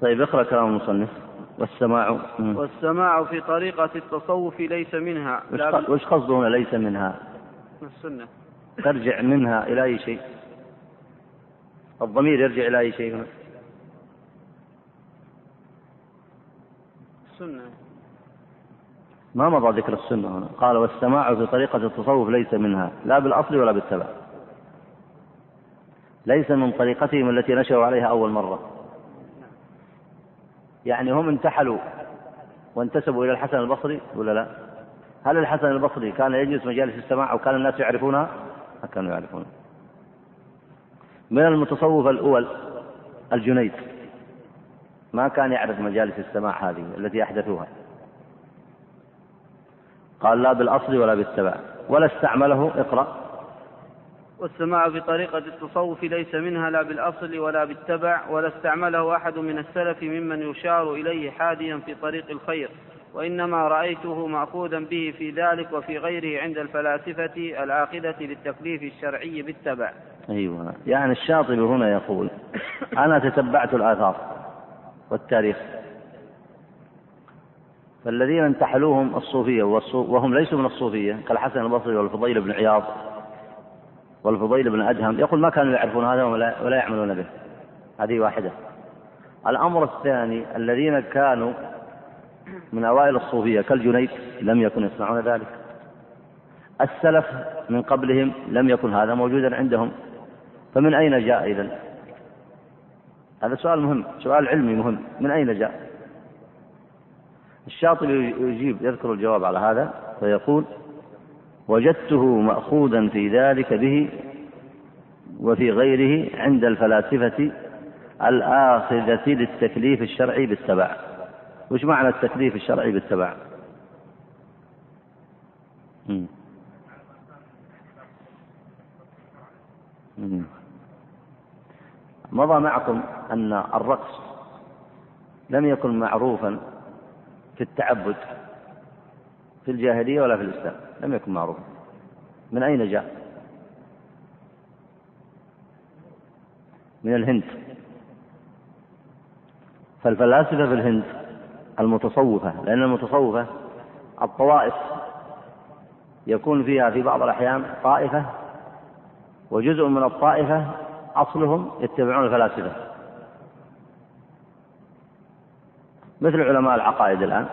طيب اقرأ كلام المصنف. والسماع. والسماع في طريقة التصوف ليس منها. وش قصده هنا ليس منها؟ السنة. ترجع منها إلى أي شيء؟ الضمير يرجع إلى أي شيء هنا؟ السنة. ما مضى ذكر السنة هنا. قال والسماع في طريقة التصوف ليس منها. لا بالأصل ولا بالتبع. ليس من طريقتهم التي نشأوا عليها أول مرة. يعني هم انتحلوا وانتسبوا إلى الحسن البصري ولا لا؟ هل الحسن البصري كان يجلس مجالس السماع أو كان الناس يعرفونها ما كانوا يعرفونها من المتصوف الأول الجنيد. ما كان يعرف مجالس السماع هذه التي أحدثوها. قال لا بالأصل ولا بالتبع. ولا استعمله اقرأ. والسماع في طريقة التصوف ليس منها لا بالأصل ولا بالتبع ولا استعمله أحد من السلف ممن يشار إليه حاديا في طريق الخير. وإنما رأيته مأخوذا به في ذلك وفي غيره عند الفلاسفة العاقدة للتكليف الشرعي بالتبع. أيوة. يعني الشاطبي هنا يقول أنا تتبعت الآثار والتاريخ. فالذين انتحلوهم الصوفية وهم ليسوا من الصوفية كالحسن البصري والفضيل بن عياض. والفضيل بن أدهم يقول ما كانوا يعرفون هذا ولا, ولا يعملون به. هذه واحدة. الأمر الثاني الذين كانوا من أوائل الصوفية كالجنيد لم يكن يصنعون ذلك. السلف من قبلهم لم يكن هذا موجودا عندهم. فمن أين جاء إذن؟ هذا سؤال مهم سؤال علمي مهم. من أين جاء؟ الشاطبي يجيب يذكر الجواب على هذا فيقول وجدته مأخوذا في ذلك به وفي غيره عند الفلاسفة الآخذة للتكليف الشرعي بالتبع. وش معنى التكليف الشرعي بالتبع؟ مضى معكم أن الرقص لم يكن معروفا في التعبد في الجاهلية ولا في الإسلام. لم يكن معروفا. من أين جاء؟ من الهند. فالفلاسفة في الهند المتصوفة لأن المتصوفة الطوائف يكون فيها في بعض الأحيان طائفة وجزء من الطائفة أصلهم يتبعون الفلاسفة. مثل علماء العقائد الآن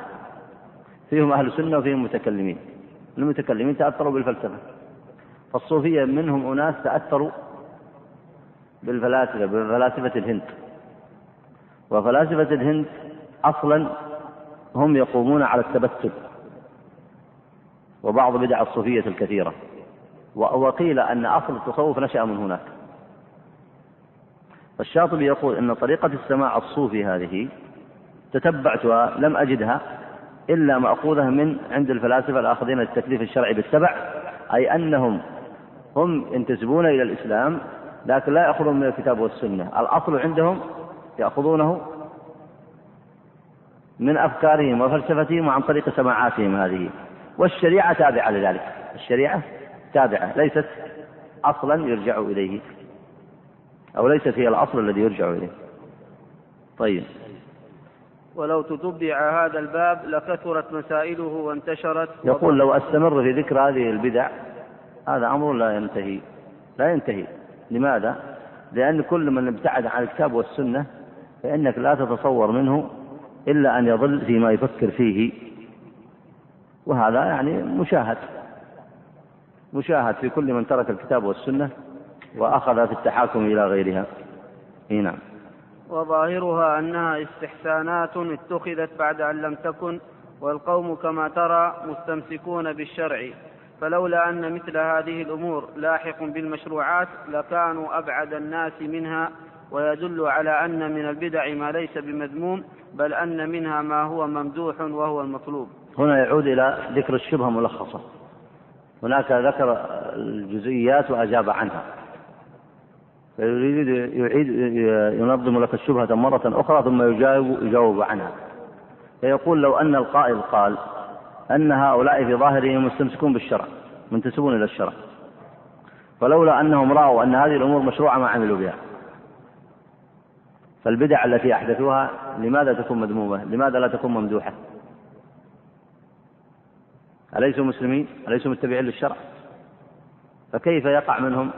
فيهم أهل السنة وفيهم متكلمين. المتكلمين تأثروا بالفلسفة. فالصوفية منهم أناس تأثروا بالفلاسفة بفلاسفة الهند. وفلاسفة الهند أصلا هم يقومون على التبتل. وبعض بدع الصوفية الكثيرة. وقيل أن أصل التصوف نشأ من هناك. فالشاطبي يقول أن طريقة السماع الصوفي هذه تتبعتها لم أجدها إلا مأخوذة من عند الفلاسفة الآخذين التكليف الشرعي بالتبع أي أنهم هم ينتسبون إلى الإسلام لكن لا يأخذون من الكتاب والسنة. الأصل عندهم يأخذونه من أفكارهم وفلسفتهم وعن طريق سماعاتهم هذه. والشريعة تابعة لذلك. الشريعة تابعة ليست أصلا يرجع إليه أو ليست هي الأصل الذي يرجع إليه. طيب. ولو تتبع هذا الباب لكثرت مسائله وانتشرت يقول لو أستمر في ذكر هذه البدع هذا أمر لا ينتهي لا ينتهي. لماذا؟ لأن كل من ابتعد عن الكتاب والسنة فإنك لا تتصور منه إلا أن يظل فيما يفكر فيه. وهذا يعني مشاهد مشاهد في كل من ترك الكتاب والسنة وأخذ في التحاكم إلى غيرها. إيه نعم. وظاهرها أنها استحسانات اتخذت بعد أن لم تكن والقوم كما ترى مستمسكون بالشرع. فلولا أن مثل هذه الأمور لاحق بالمشروعات لكانوا أبعد الناس منها ويدل على أن من البدع ما ليس بمذموم بل أن منها ما هو ممدوح وهو المطلوب. هنا يعود إلى ذكر الشبهة ملخصة. هناك ذكر الجزئيات وأجاب عنها. فيريد يعيد ينظم لك الشبهة مرة أخرى ثم يجاوب يجاوب عنها. فيقول لو أن القائل قال أن هؤلاء في ظاهرهم مستمسكون بالشرع منتسبون إلى الشرع. فلولا أنهم رأوا أن هذه الأمور مشروعة ما عملوا بها. فالبدع التي أحدثوها لماذا تكون مذمومة؟ لماذا لا تكون ممدوحة؟ أليسوا مسلمين؟ أليسوا متبعين للشرع؟ فكيف يقع منهم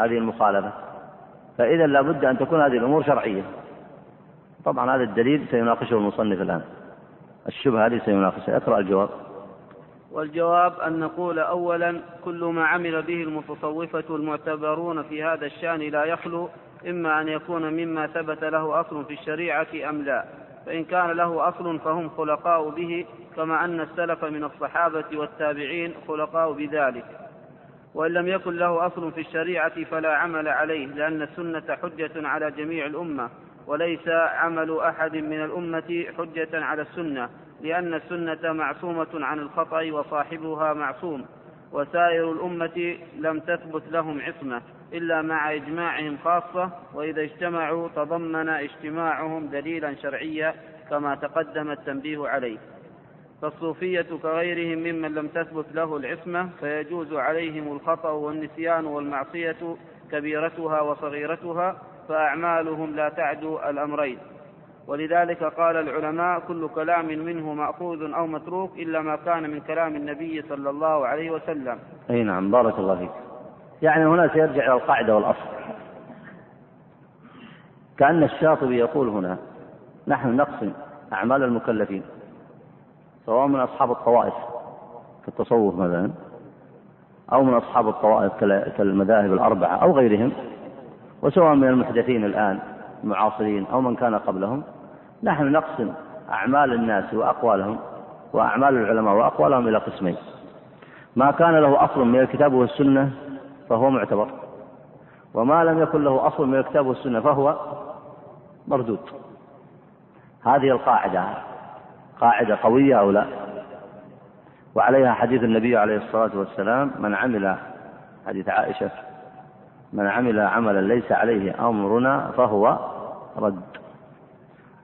هذه المخالفة؟ فإذا لابد أن تكون هذه الأمور شرعية. طبعا هذا الدليل سيناقشه المصنف الآن. الشبهة هذه سيناقشها. اقرأ الجواب. والجواب أن نقول أولا كل ما عمل به المتصوفة المعتبرون في هذا الشأن لا يخلو إما أن يكون مما ثبت له أصل في الشريعة أم لا. فإن كان له أصل فهم خلقاء به كما أن السلف من الصحابة والتابعين خلقاء بذلك. وإن لم يكن له أصل في الشريعة فلا عمل عليه لأن السنة حجة على جميع الأمة وليس عمل أحد من الأمة حجة على السنة لأن السنة معصومة عن الخطأ وصاحبها معصوم وسائر الأمة لم تثبت لهم عصمة إلا مع إجماعهم خاصة وإذا اجتمعوا تضمن اجتماعهم دليلا شرعيا كما تقدم التنبيه عليه. فالصوفية كغيرهم ممن لم تثبت له العصمة فيجوز عليهم الخطأ والنسيان والمعصية كبيرتها وصغيرتها فأعمالهم لا تعدو الأمرين. ولذلك قال العلماء كل كلام منه مأخوذ أو متروك إلا ما كان من كلام النبي صلى الله عليه وسلم. أي نعم بارك الله فيك. يعني هنا سيرجع إلى القاعدة والأصل. كأن الشاطبي يقول هنا نحن نقسم أعمال المكلفين. سواء من أصحاب الطوائف في التصوف مثلا أو من أصحاب الطوائف كالمذاهب الأربعة أو غيرهم وسواء من المحدثين الآن المعاصرين أو من كان قبلهم نحن نقسم أعمال الناس وأقوالهم وأعمال العلماء وأقوالهم إلى قسمين. ما كان له أصل من الكتاب والسنة فهو معتبر وما لم يكن له أصل من الكتاب والسنة فهو مردود. هذه القاعدة قاعدة قوية أو لا؟ وعليها حديث النبي عليه الصلاة والسلام من عمل حديث عائشة من عمل عملا ليس عليه أمرنا فهو رد.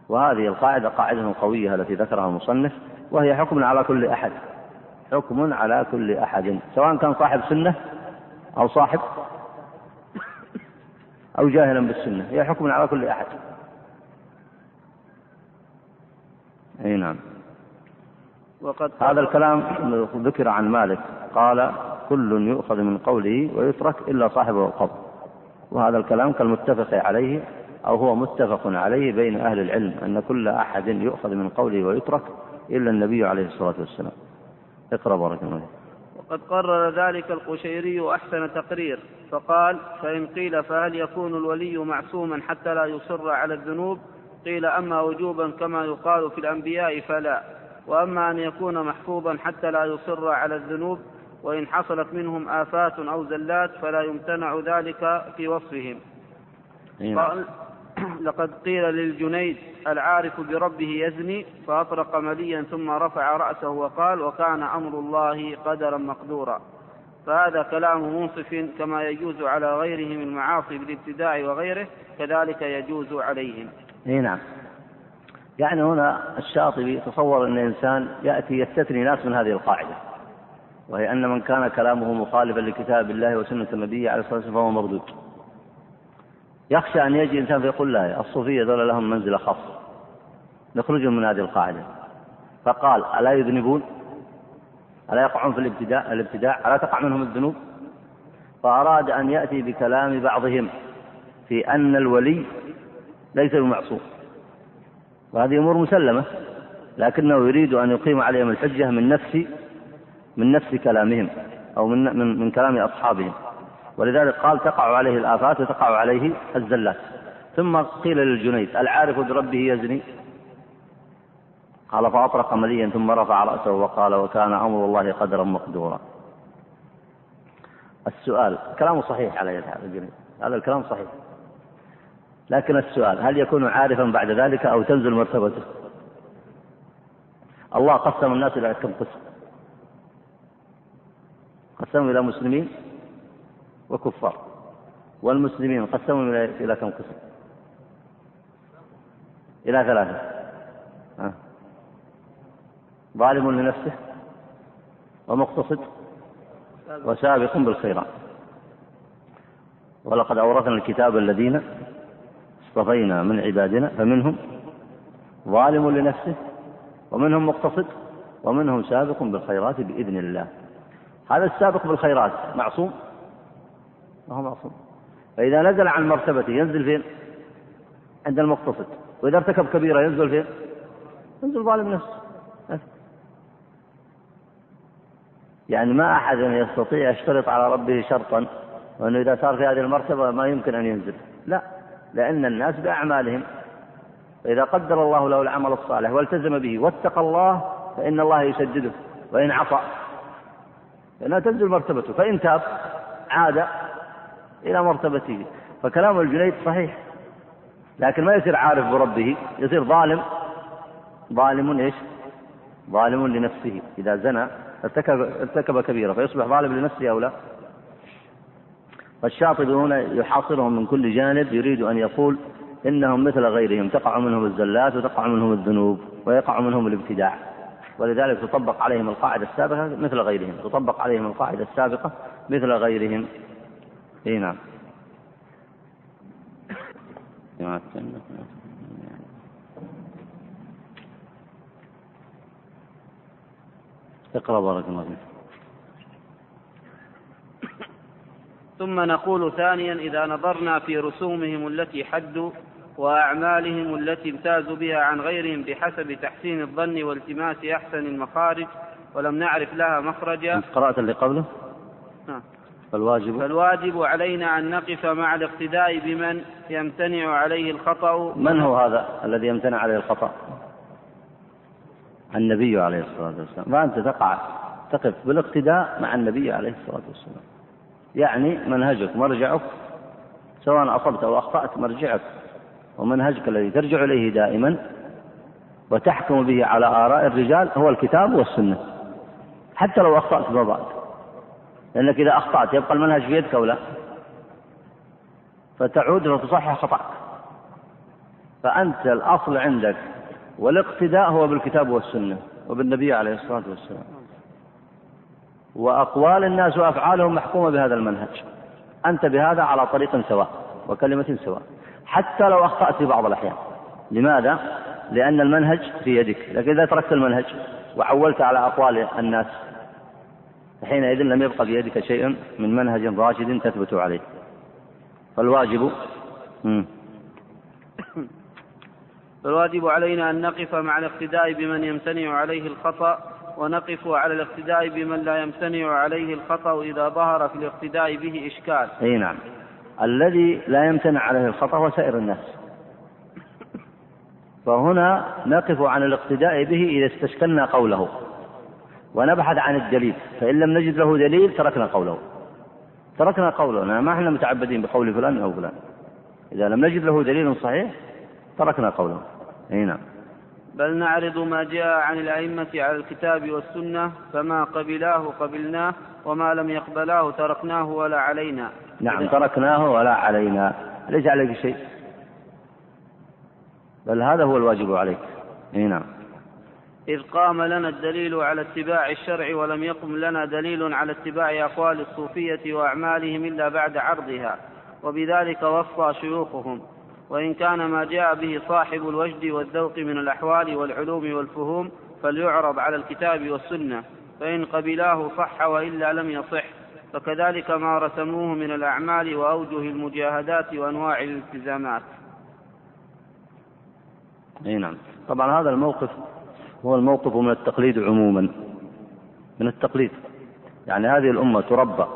وهذه القاعدة قاعدة قوية التي ذكرها المصنف وهي حكم على كل أحد حكم على كل أحد سواء كان صاحب سنة أو صاحب أو جاهلا بالسنة هي حكم على كل أحد. أي نعم. وقد هذا الكلام ذكر عن مالك. قال كل يؤخذ من قوله ويترك إلا صاحب القول وهذا الكلام كالمتفق عليه أو هو متفق عليه بين أهل العلم أن كل أحد يؤخذ من قوله ويترك إلا النبي عليه الصلاة والسلام. اقرأ بارك الله وقد قرر ذلك القشيري أحسن تقرير فقال فإن قيل فهل يكون الولي معصوما حتى لا يصر على الذنوب؟ قيل أما وجوبا كما يقال في الأنبياء فلا وأما أن يكون محفوظا حتى لا يصر على الذنوب وإن حصلت منهم آفات أو زلات فلا يمتنع ذلك في وصفهم. نعم. قال [clears throat] لقد قيل للجنيد العارف بربه يزني فأطرق مليا ثم رفع رأسه وقال وكان أمر الله قدرا مقدورا. فهذا كلام منصف كما يجوز على غيرهم المعاصي بالابتداع وغيره كذلك يجوز عليهم. اي نعم. يعني هنا الشاطبي تصور أن الانسان يأتي يستثني ناس من هذه القاعدة وهي أن من كان كلامه مخالفا لكتاب الله وسنة النبي عليه الصلاة والسلام فهو مردود. يخشى أن يجي إنسان فيقول لا الصوفية ذولا لهم منزله خاصه نخرجهم من هذه القاعدة. فقال ألا يذنبون؟ ألا يقعون في الابتداع الابتداع ألا تقع منهم الذنوب؟ فأراد أن يأتي بكلام بعضهم في أن الولي ليس بمعصوم. وهذه أمور مسلمة لكنه يريد أن يقيم عليهم الحجة من نفس من نفس كلامهم أو من من, من كلام أصحابهم. ولذلك قال تقع عليه الآفات وتقع عليه الزلات. ثم قيل للجنيد العارف بربه يزني؟ قال فأطرق مليا ثم رفع رأسه وقال وكان أمر الله قدرا مقدورا. السؤال كلامه صحيح على الجنيد. هذا الكلام صحيح. لكن السؤال هل يكون عارفا بعد ذلك أو تنزل مرتبته؟ الله قسم الناس إلى كم قسم؟ قسموا إلى مسلمين وكفار والمسلمين قسموا إلى كم قسم؟ إلى ثلاثة. ظالم لنفسه ومقتصد وسابق بالخيرات. ولقد أورثنا الكتاب الذين اصطفينا من عبادنا فمنهم ظالم لنفسه ومنهم مقتصد ومنهم سابق بالخيرات بإذن الله. هذا السابق بالخيرات معصوم؟ ما هو معصوم. فإذا نزل عن مرتبته ينزل فين؟ عند المقتصد. وإذا ارتكب كبيرة ينزل فين؟ ينزل ظالم نفسه. يعني ما أحد يستطيع يشترط على ربه شرطا وأنه إذا صار في هذه المرتبة ما يمكن أن ينزل. لا. لأن الناس بأعمالهم. فإذا قدر الله له العمل الصالح والتزم به واتقى الله فإن الله يسدده وإن عصى. فإنها تنزل مرتبته. فإن تاب عاد إلى مرتبته. فكلام الجنيد صحيح. لكن ما يصير عارف بربه. يصير ظالم. ظالم إيش؟ ظالم لنفسه. إذا زنى ارتكب ارتكب كبيرة فيصبح ظالم لنفسه أو لا؟ فالشاطبي هنا يحاصرهم من كل جانب يريد أن يقول إنهم مثل غيرهم تقع منهم الزلات وتقع منهم الذنوب ويقع منهم الابتداع. ولذلك تطبق عليهم القاعدة السابقة مثل غيرهم تطبق عليهم القاعدة السابقة مثل غيرهم. إي نعم. اقرأ بارك الله فيك. ثم نقول ثانيا إذا نظرنا في رسومهم التي حدوا وأعمالهم التي امتازوا بها عن غيرهم بحسب تحسين الظن والتماس أحسن المخارج ولم نعرف لها مخرجا. قرأت اللي قبله؟ نعم. فالواجب. فالواجب علينا أن نقف مع الاقتداء بمن يمتنع عليه الخطأ. من هو هذا الذي يمتنع عليه الخطأ؟ النبي عليه الصلاة والسلام. فأنت تقع تقف بالاقتداء مع النبي عليه الصلاة والسلام. يعني منهجك مرجعك سواء أصبت أو أخطأت مرجعك ومنهجك الذي ترجع إليه دائما وتحكم به على آراء الرجال هو الكتاب والسنة حتى لو أخطأت فيما بعد. لأنك إذا أخطأت يبقى المنهج في يدك أو لا؟ فتعود وتصحح خطأك. فأنت الأصل عندك والاقتداء هو بالكتاب والسنة وبالنبي عليه الصلاة والسلام. وأقوال الناس وأفعالهم محكومة بهذا المنهج. أنت بهذا على طريق سواء وكلمة سواء. حتى لو أخطأت في بعض الأحيان. لماذا؟ لأن المنهج في يدك. لكن إذا تركت المنهج وعولت على أقوال الناس فحينئذ لم يبقى بيدك شيء من منهج راشد تثبت عليه. فالواجب فالواجب علينا أن نقف مع الاقتداء بمن يمتنع عليه الخطأ ونقف على الاقتداء بمن لا يمتنع عليه الخطأ إذا ظهر في الاقتداء به إشكال. أي نعم. الذي لا يمتنع عليه الخطأ هو سائر الناس. فهنا نقف عن الاقتداء به إذا استشكلنا قوله. ونبحث عن الدليل. فإن لم نجد له دليل تركنا قوله. تركنا قوله. ما إحنا متعبدين بقول فلان أو فلان. إذا لم نجد له دليل صحيح تركنا قوله. أي نعم. بل نعرض ما جاء عن الأئمة على الكتاب والسنة فما قبلاه قبلناه وما لم يقبلاه تركناه ولا علينا. نعم تركناه ولا علينا. ليس عليك شيء. بل هذا هو الواجب عليك. إي نعم. إذ قام لنا الدليل على اتباع الشرع ولم يقم لنا دليل على اتباع أقوال الصوفية وأعمالهم إلا بعد عرضها وبذلك وصى شيوخهم. وإن كان ما جاء به صاحب الوجد والذوق من الأحوال والعلوم والفهوم فليعرض على الكتاب والسنة فإن قبلاه صح وإلا لم يصح فكذلك ما رسموه من الأعمال وأوجه المجاهدات وأنواع الالتزامات. أي نعم. طبعا هذا الموقف هو الموقف من التقليد عموما من التقليد. يعني هذه الأمة تربى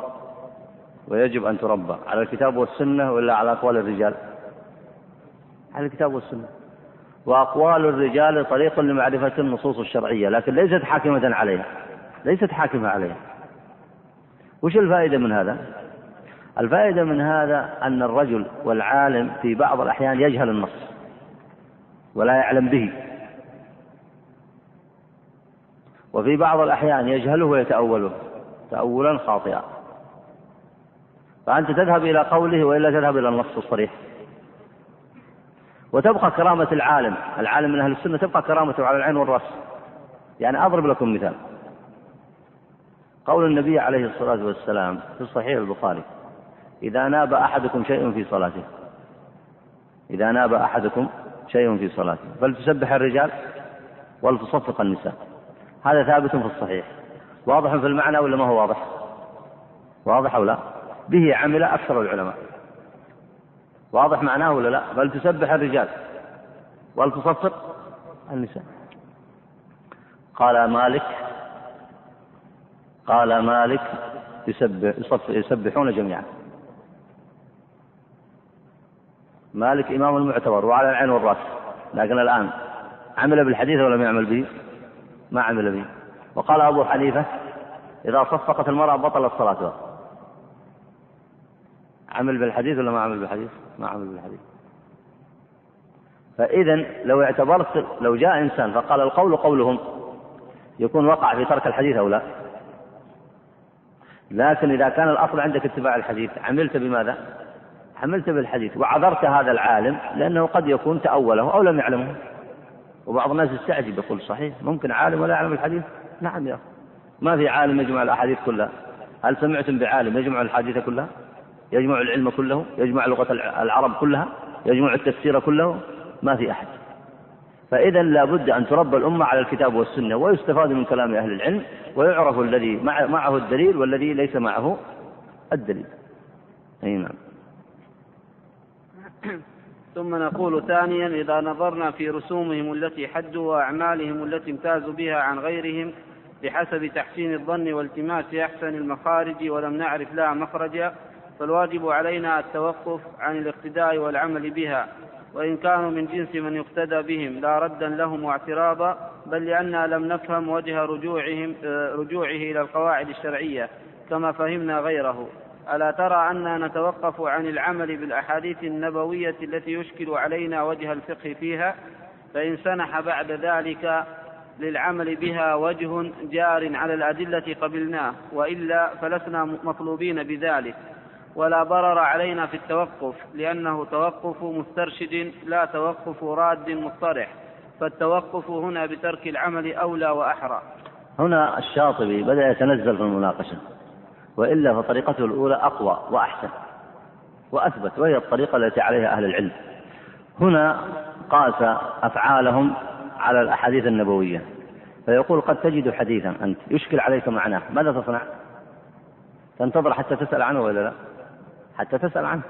ويجب أن تربى على الكتاب والسنة ولا على أقوال الرجال؟ على الكتاب والسنة. وأقوال الرجال طريق لمعرفة النصوص الشرعية لكن ليست حاكمة عليها. ليست حاكمة عليها. وش الفائدة من هذا؟ الفائدة من هذا أن الرجل والعالم في بعض الأحيان يجهل النص ولا يعلم به. وفي بعض الأحيان يجهله ويتأوله تأولا خاطئا. فأنت تذهب إلى قوله وإلا تذهب إلى النص الصريح. وتبقى كرامة العالم. العالم من أهل السنة تبقى كرامته على العين والرأس. يعني أضرب لكم مثال. قول النبي عليه الصلاة والسلام في الصحيح البخاري إذا ناب أحدكم شيء في صلاته. إذا ناب أحدكم شيء في صلاته. فلتسبح الرجال ولتصفق النساء. هذا ثابت في الصحيح. واضح في المعنى ولا ما هو واضح؟ واضح أو لا؟ به عمل أكثر العلماء. واضح معناه ولا لا؟ فلتسبح الرجال. ولتصفق النساء. قال مالك قال مالك يسبح يسبحون جميعا. مالك إمام المعتبر وعلى العين والرأس لكن الآن عمل بالحديث ولم يعمل به؟ ما عمل به. وقال أبو حنيفة إذا صفقت المرأة بطلت صلاتها عمل بالحديث ولا ما عمل بالحديث؟ ما عمل بالحديث. فإذا لو اعتبرت لو جاء إنسان فقال القول قولهم يكون وقع في ترك الحديث أو لا؟ لكن إذا كان الأصل عندك اتباع الحديث عملت بماذا؟ عملت بالحديث وعذرت هذا العالم لأنه قد يكون تأوله أو لم يعلمه. وبعض الناس يستعجب يقول صحيح ممكن عالم ولا يعلم الحديث؟ نعم يا أخي. ما في عالم يجمع الأحاديث كلها. هل سمعتم بعالم يجمع الحديث كلها؟ يجمع العلم كله يجمع لغة العرب كلها يجمع التفسير كله ما في أحد. فإذا لابد أن تربى الأمة على الكتاب والسنة ويستفاد من كلام أهل العلم ويعرف الذي معه الدليل والذي ليس معه الدليل. أي نعم. [clears throat] ثم نقول ثانيا إذا نظرنا في رسومهم التي حدوا وأعمالهم التي امتازوا بها عن غيرهم بحسب تحسين الظن والتماس أحسن المخارج ولم نعرف لها مخرجا فالواجب علينا التوقف عن الاقتداء والعمل بها وإن كانوا من جنس من يقتدى بهم لا ردا لهم واعتراضا بل لأننا لم نفهم وجه رجوعهم رجوعه إلى القواعد الشرعية كما فهمنا غيره. ألا ترى أننا نتوقف عن العمل بالأحاديث النبوية التي يشكل علينا وجه الفقه فيها؟ فإن سنح بعد ذلك للعمل بها وجه جار على الأدلة قبلناه وإلا فلسنا مطلوبين بذلك. ولا ضرر علينا في التوقف لأنه توقف مسترشد لا توقف راد مصطرح فالتوقف هنا بترك العمل أولى وأحرى. هنا الشاطبي بدأ يتنزل في المناقشة وإلا فطريقته الأولى أقوى وأحسن وأثبت وهي الطريقة التي عليها أهل العلم. هنا قاس أفعالهم على الأحاديث النبوية فيقول قد تجد حديثا أنت يشكل عليك معناه ماذا تصنع؟ تنتظر حتى تسأل عنه ولا لا؟ حتى تسأل عنه.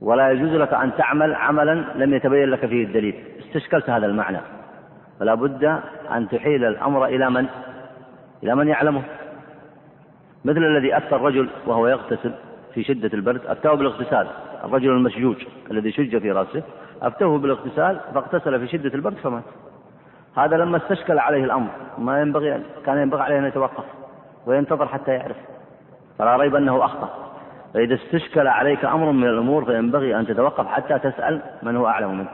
ولا يجوز لك أن تعمل عملا لم يتبين لك فيه الدليل. استشكلت هذا المعنى. فلا بد أن تحيل الأمر إلى من؟ إلى من يعلمه. مثل الذي أفتى الرجل وهو يغتسل في شدة البرد أفتاه بالاغتسال. الرجل المشجوج الذي شج في رأسه أفتوه بالاغتسال فاغتسل في شدة البرد فمات. هذا لما استشكل عليه الأمر ما ينبغي كان ينبغي عليه أن يتوقف وينتظر حتى يعرف. فلا ريب أنه أخطأ. فإذا استشكل عليك أمر من الأمور فينبغي أن تتوقف حتى تسأل من هو أعلم منك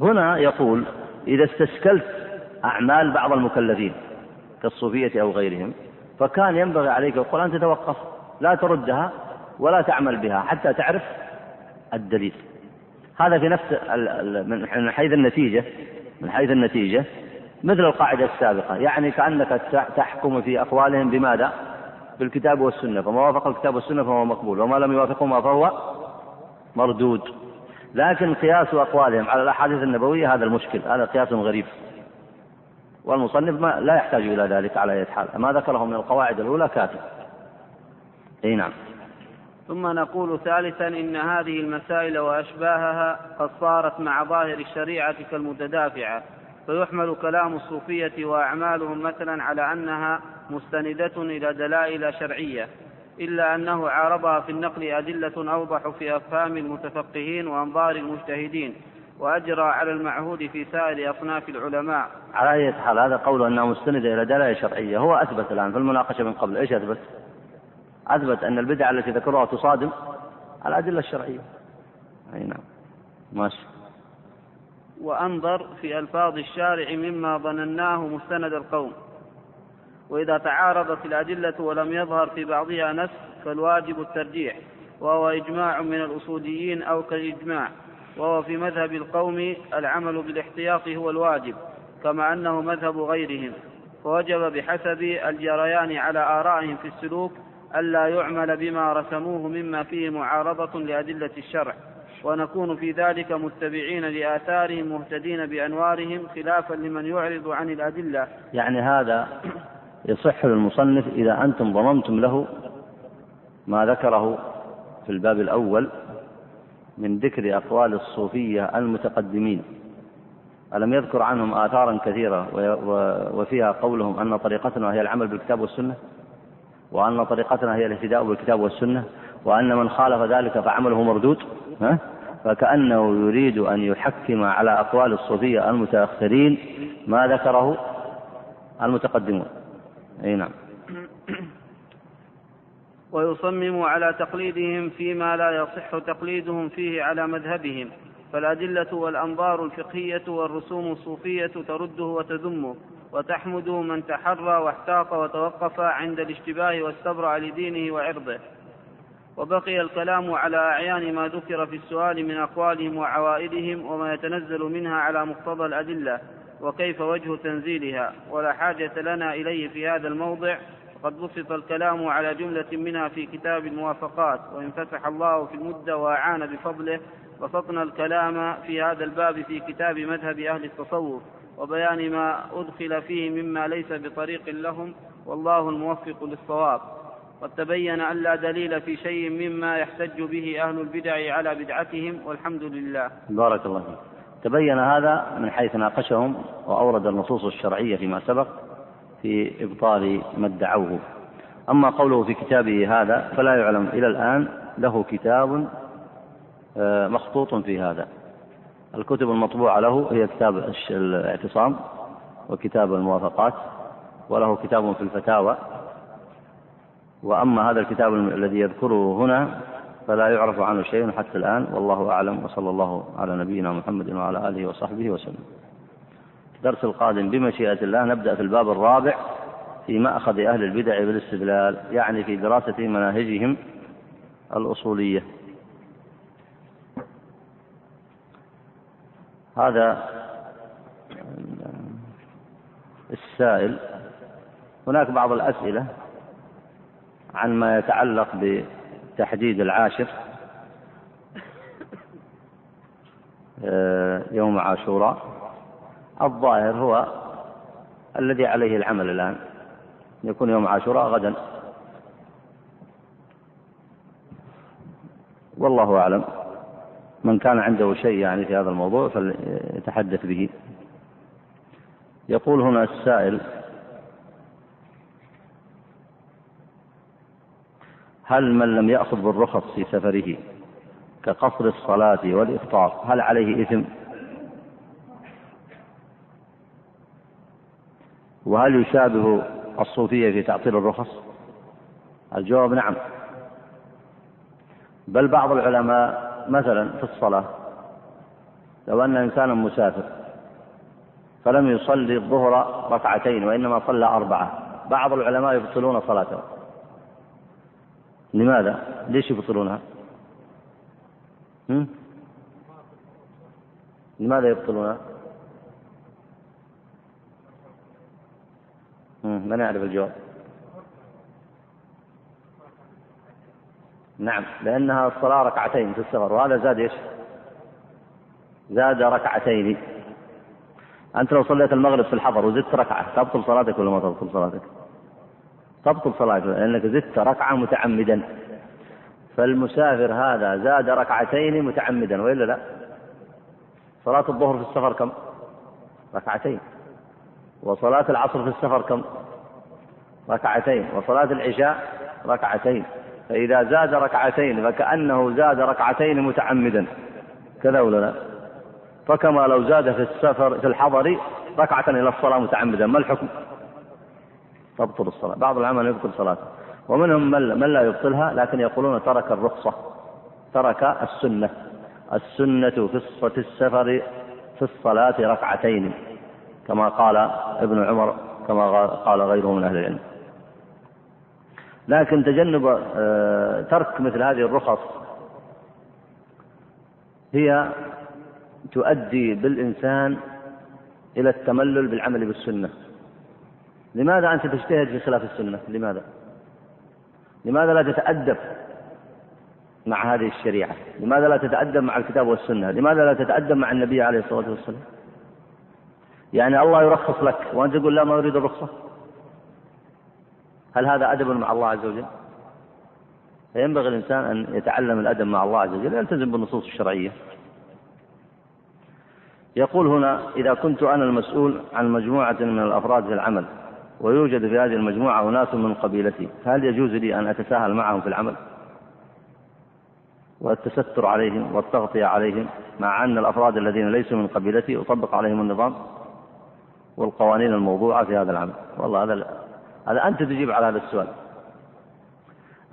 هنا يقول إذا استشكلت أعمال بعض المكلفين كالصوفية أو غيرهم فكان ينبغي عليك يقول أن تتوقف لا تردها ولا تعمل بها حتى تعرف الدليل هذا في نفس من حيث النتيجة من حيث النتيجة مثل القاعدة السابقة يعني كأنك تحكم في أقوالهم بماذا؟ بالكتاب والسنة فما وافق الكتاب والسنة فهو مقبول وما لم يوافقهما فهو مردود. لكن قياس أقوالهم على الأحاديث النبوية هذا المشكل هذا قياس غريب. والمصنف ما لا يحتاج إلى ذلك على أي حال ما ذكره من القواعد الأولى كافي أي نعم. ثم نقول ثالثا إن هذه المسائل وأشباهها قد صارت مع ظاهر الشريعة كالمتدافعة. فيحمل كلام الصوفية وأعمالهم مثلا على أنها مستندة إلى دلائل شرعية إلا أنه عارضها في النقل أدلة أوضح في أفهام المتفقهين وأنظار المجتهدين وأجرى على المعهود في سائر أصناف العلماء. على أي حال هذا قول أنها مستندة إلى دلائل شرعية. هو أثبت الآن في المناقشة من قبل. إيش أثبت؟ أثبت أن البدعة التي ذكروها تصادم الأدلة الشرعية. أي نعم. ماشي. وأنظر في ألفاظ الشارع مما ظنناه مستند القوم. وإذا تعارضت الأدلة ولم يظهر في بعضها نفس فالواجب الترجيح وهو إجماع من الأصوليين أو كالإجماع وهو في مذهب القوم العمل بالاحتياط هو الواجب كما أنه مذهب غيرهم. فوجب بحسب الجريان على آرائهم في السلوك ألا يعمل بما رسموه مما فيه معارضة لأدلة الشرع. ونكون في ذلك متبعين لآثارهم مهتدين بأنوارهم خلافا لمن يعرض عن الأدلة يعني هذا يصح للمصنف إذا أنتم ضممتم له ما ذكره في الباب الأول من ذكر أقوال الصوفية المتقدمين ألم يذكر عنهم آثارا كثيرة وفيها قولهم أن طريقتنا هي العمل بالكتاب والسنة وأن طريقتنا هي الاهتداء بالكتاب والسنة وأن من خالف ذلك فعمله مردود ها؟ فكأنه يريد أن يحكم على أقوال الصوفية المتأخرين ما ذكره المتقدمون. أي نعم. ويصمم على تقليدهم فيما لا يصح تقليدهم فيه على مذهبهم فالأدلة والأنظار الفقهية والرسوم الصوفية ترده وتذمه وتحمد من تحرى واحتاط وتوقف عند الاشتباه واستبرأ لدينه وعرضه. وبقي الكلام على أعيان ما ذكر في السؤال من أقوالهم وعوائدهم وما يتنزل منها على مقتضى الأدلة وكيف وجه تنزيلها. ولا حاجة لنا إليه في هذا الموضع. وقد بسط الكلام على جملة منها في كتاب الموافقات. وإن فتح الله في المدة وأعان بفضله بسطنا الكلام في هذا الباب في كتاب مذهب أهل التصوف وبيان ما أدخل فيه مما ليس بطريق لهم. والله الموفق للصواب. قد تبين أن لا دليل في شيء مما يحتج به أهل البدع على بدعتهم والحمد لله. بارك الله فيك. تبين هذا من حيث ناقشهم وأورد النصوص الشرعية فيما سبق في إبطال ما ادعوه. أما قوله في كتابه هذا فلا يعلم إلى الآن له كتاب آه، مخطوط في هذا. الكتب المطبوعة له هي كتاب الاعتصام وكتاب الموافقات وله كتاب في الفتاوى. وأما هذا الكتاب الذي يذكره هنا فلا يعرف عنه شيء حتى الآن والله أعلم وصلى الله على نبينا محمد وعلى آله وصحبه وسلم. الدرس القادم بمشيئة الله نبدأ في الباب الرابع في مأخذ أهل البدع بالاستدلال يعني في دراسة مناهجهم الأصولية. هذا السائل. هناك بعض الأسئلة عن ما يتعلق بتحديد العاشر آه، يوم عاشوراء. الظاهر هو الذي عليه العمل الآن. يكون يوم عاشوراء غدا. والله أعلم من كان عنده شيء يعني في هذا الموضوع فليتحدث به. يقول هنا السائل هل من لم يأخذ بالرخص في سفره كقصر الصلاة والإفطار هل عليه إثم؟ وهل يشابه الصوفية في تعطيل الرخص؟ الجواب نعم بل بعض العلماء مثلا في الصلاة لو أن إنسانا مسافر فلم يصلي الظهر ركعتين وإنما صلى أربعة بعض العلماء يبطلون صلاته لماذا؟ ليش يبطلونها؟ لماذا يبطلونها؟ من يعرف الجواب؟ نعم لأنها الصلاة ركعتين في السفر وهذا زاد إيش؟ زاد ركعتين أنت لو صليت المغرب في الحضر وزدت ركعة تبطل صلاتك ولا ما تبطل صلاتك؟ تبطل صلاتك لأنك زدت ركعة متعمدا. فالمسافر هذا زاد ركعتين متعمدا وإلا لا؟ صلاة الظهر في السفر كم؟ ركعتين. وصلاة العصر في السفر كم؟ ركعتين. وصلاة العشاء ركعتين. فإذا زاد ركعتين فكأنه زاد ركعتين متعمدا. كذا ولا لا؟ فكما لو زاد في السفر في الحضر ركعة إلى الصلاة متعمدا ما الحكم؟ تبطل الصلاة. بعض العمل يبطل صلاته. ومنهم من لا يبطلها لكن يقولون ترك الرخصة. ترك السنة. السنة في السفر في الصلاة ركعتين كما قال ابن عمر كما قال غيره من أهل العلم. لكن تجنب آه، ترك مثل هذه الرخص هي تؤدي بالإنسان إلى التملل بالعمل بالسنة. لماذا أنت تجتهد في خلاف السنة؟ لماذا؟ لماذا لا تتأدب مع هذه الشريعة؟ لماذا لا تتأدب مع الكتاب والسنة؟ لماذا لا تتأدب مع النبي عليه الصلاة والسلام؟ يعني الله يرخص لك وأنت تقول لا ما أريد الرخصة. هل هذا أدب مع الله عز وجل؟ فينبغي الإنسان أن يتعلم الأدب مع الله عز وجل ويلتزم بالنصوص الشرعية. يقول هنا إذا كنت أنا المسؤول عن مجموعة من الأفراد في العمل ويوجد في هذه المجموعة أناس من قبيلتي. فهل يجوز لي أن أتساهل معهم في العمل؟ والتستر عليهم والتغطية عليهم مع أن الأفراد الذين ليسوا من قبيلتي أطبق عليهم النظام والقوانين الموضوعة في هذا العمل. والله هذا هذا أنت تجيب على هذا السؤال.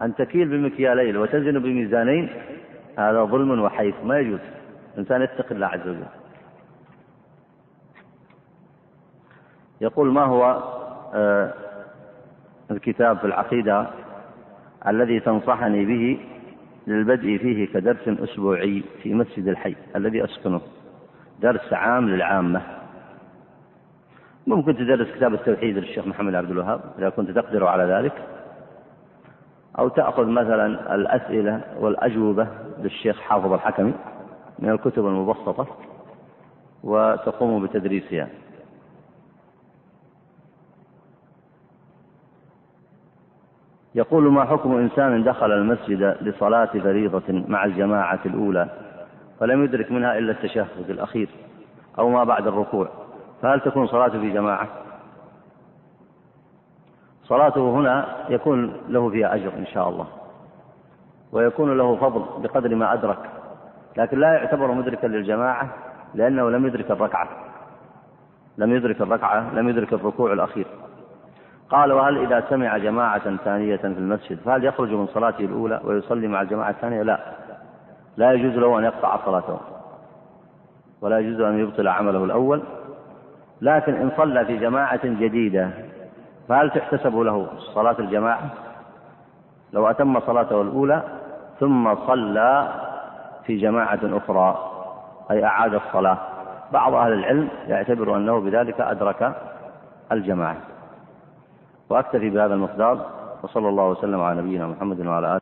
أن تكيل بمكيالين وتزن بميزانين هذا ظلم وحيف. ما يجوز. الإنسان يتقي الله عز وجل. يقول ما هو الكتاب في العقيدة الذي تنصحني به للبدء فيه كدرس أسبوعي في مسجد الحي الذي أسكنه. درس عام للعامة. ممكن تدرس كتاب التوحيد للشيخ محمد عبد الوهاب إذا كنت تقدر على ذلك. أو تأخذ مثلا الأسئلة والأجوبة للشيخ حافظ الحكمي من الكتب المبسطة وتقوم بتدريسها. يقول ما حكم إنسان دخل المسجد لصلاة فريضة مع الجماعة الأولى فلم يدرك منها إلا التشهد الأخير أو ما بعد الركوع فهل تكون صلاته في جماعة؟ صلاته هنا يكون له فيها أجر إن شاء الله ويكون له فضل بقدر ما أدرك لكن لا يعتبر مدركا للجماعة لأنه لم يدرك الركعة لم يدرك الركعة لم يدرك الركوع الأخير قال وهل إذا سمع جماعة ثانية في المسجد فهل يخرج من صلاته الأولى ويصلي مع الجماعة الثانية؟ لا. لا يجوز له أن يقطع صلاته. ولا يجوز أن يبطل عمله الأول. لكن إن صلى في جماعة جديدة فهل تحتسب له صلاة الجماعة؟ لو أتم صلاته الأولى ثم صلى في جماعة أخرى أي أعاد الصلاة. بعض أهل العلم يعتبر أنه بذلك أدرك الجماعة. وأكتفي بهذا المقدار وصلى الله وسلم على نبينا محمد وعلى آله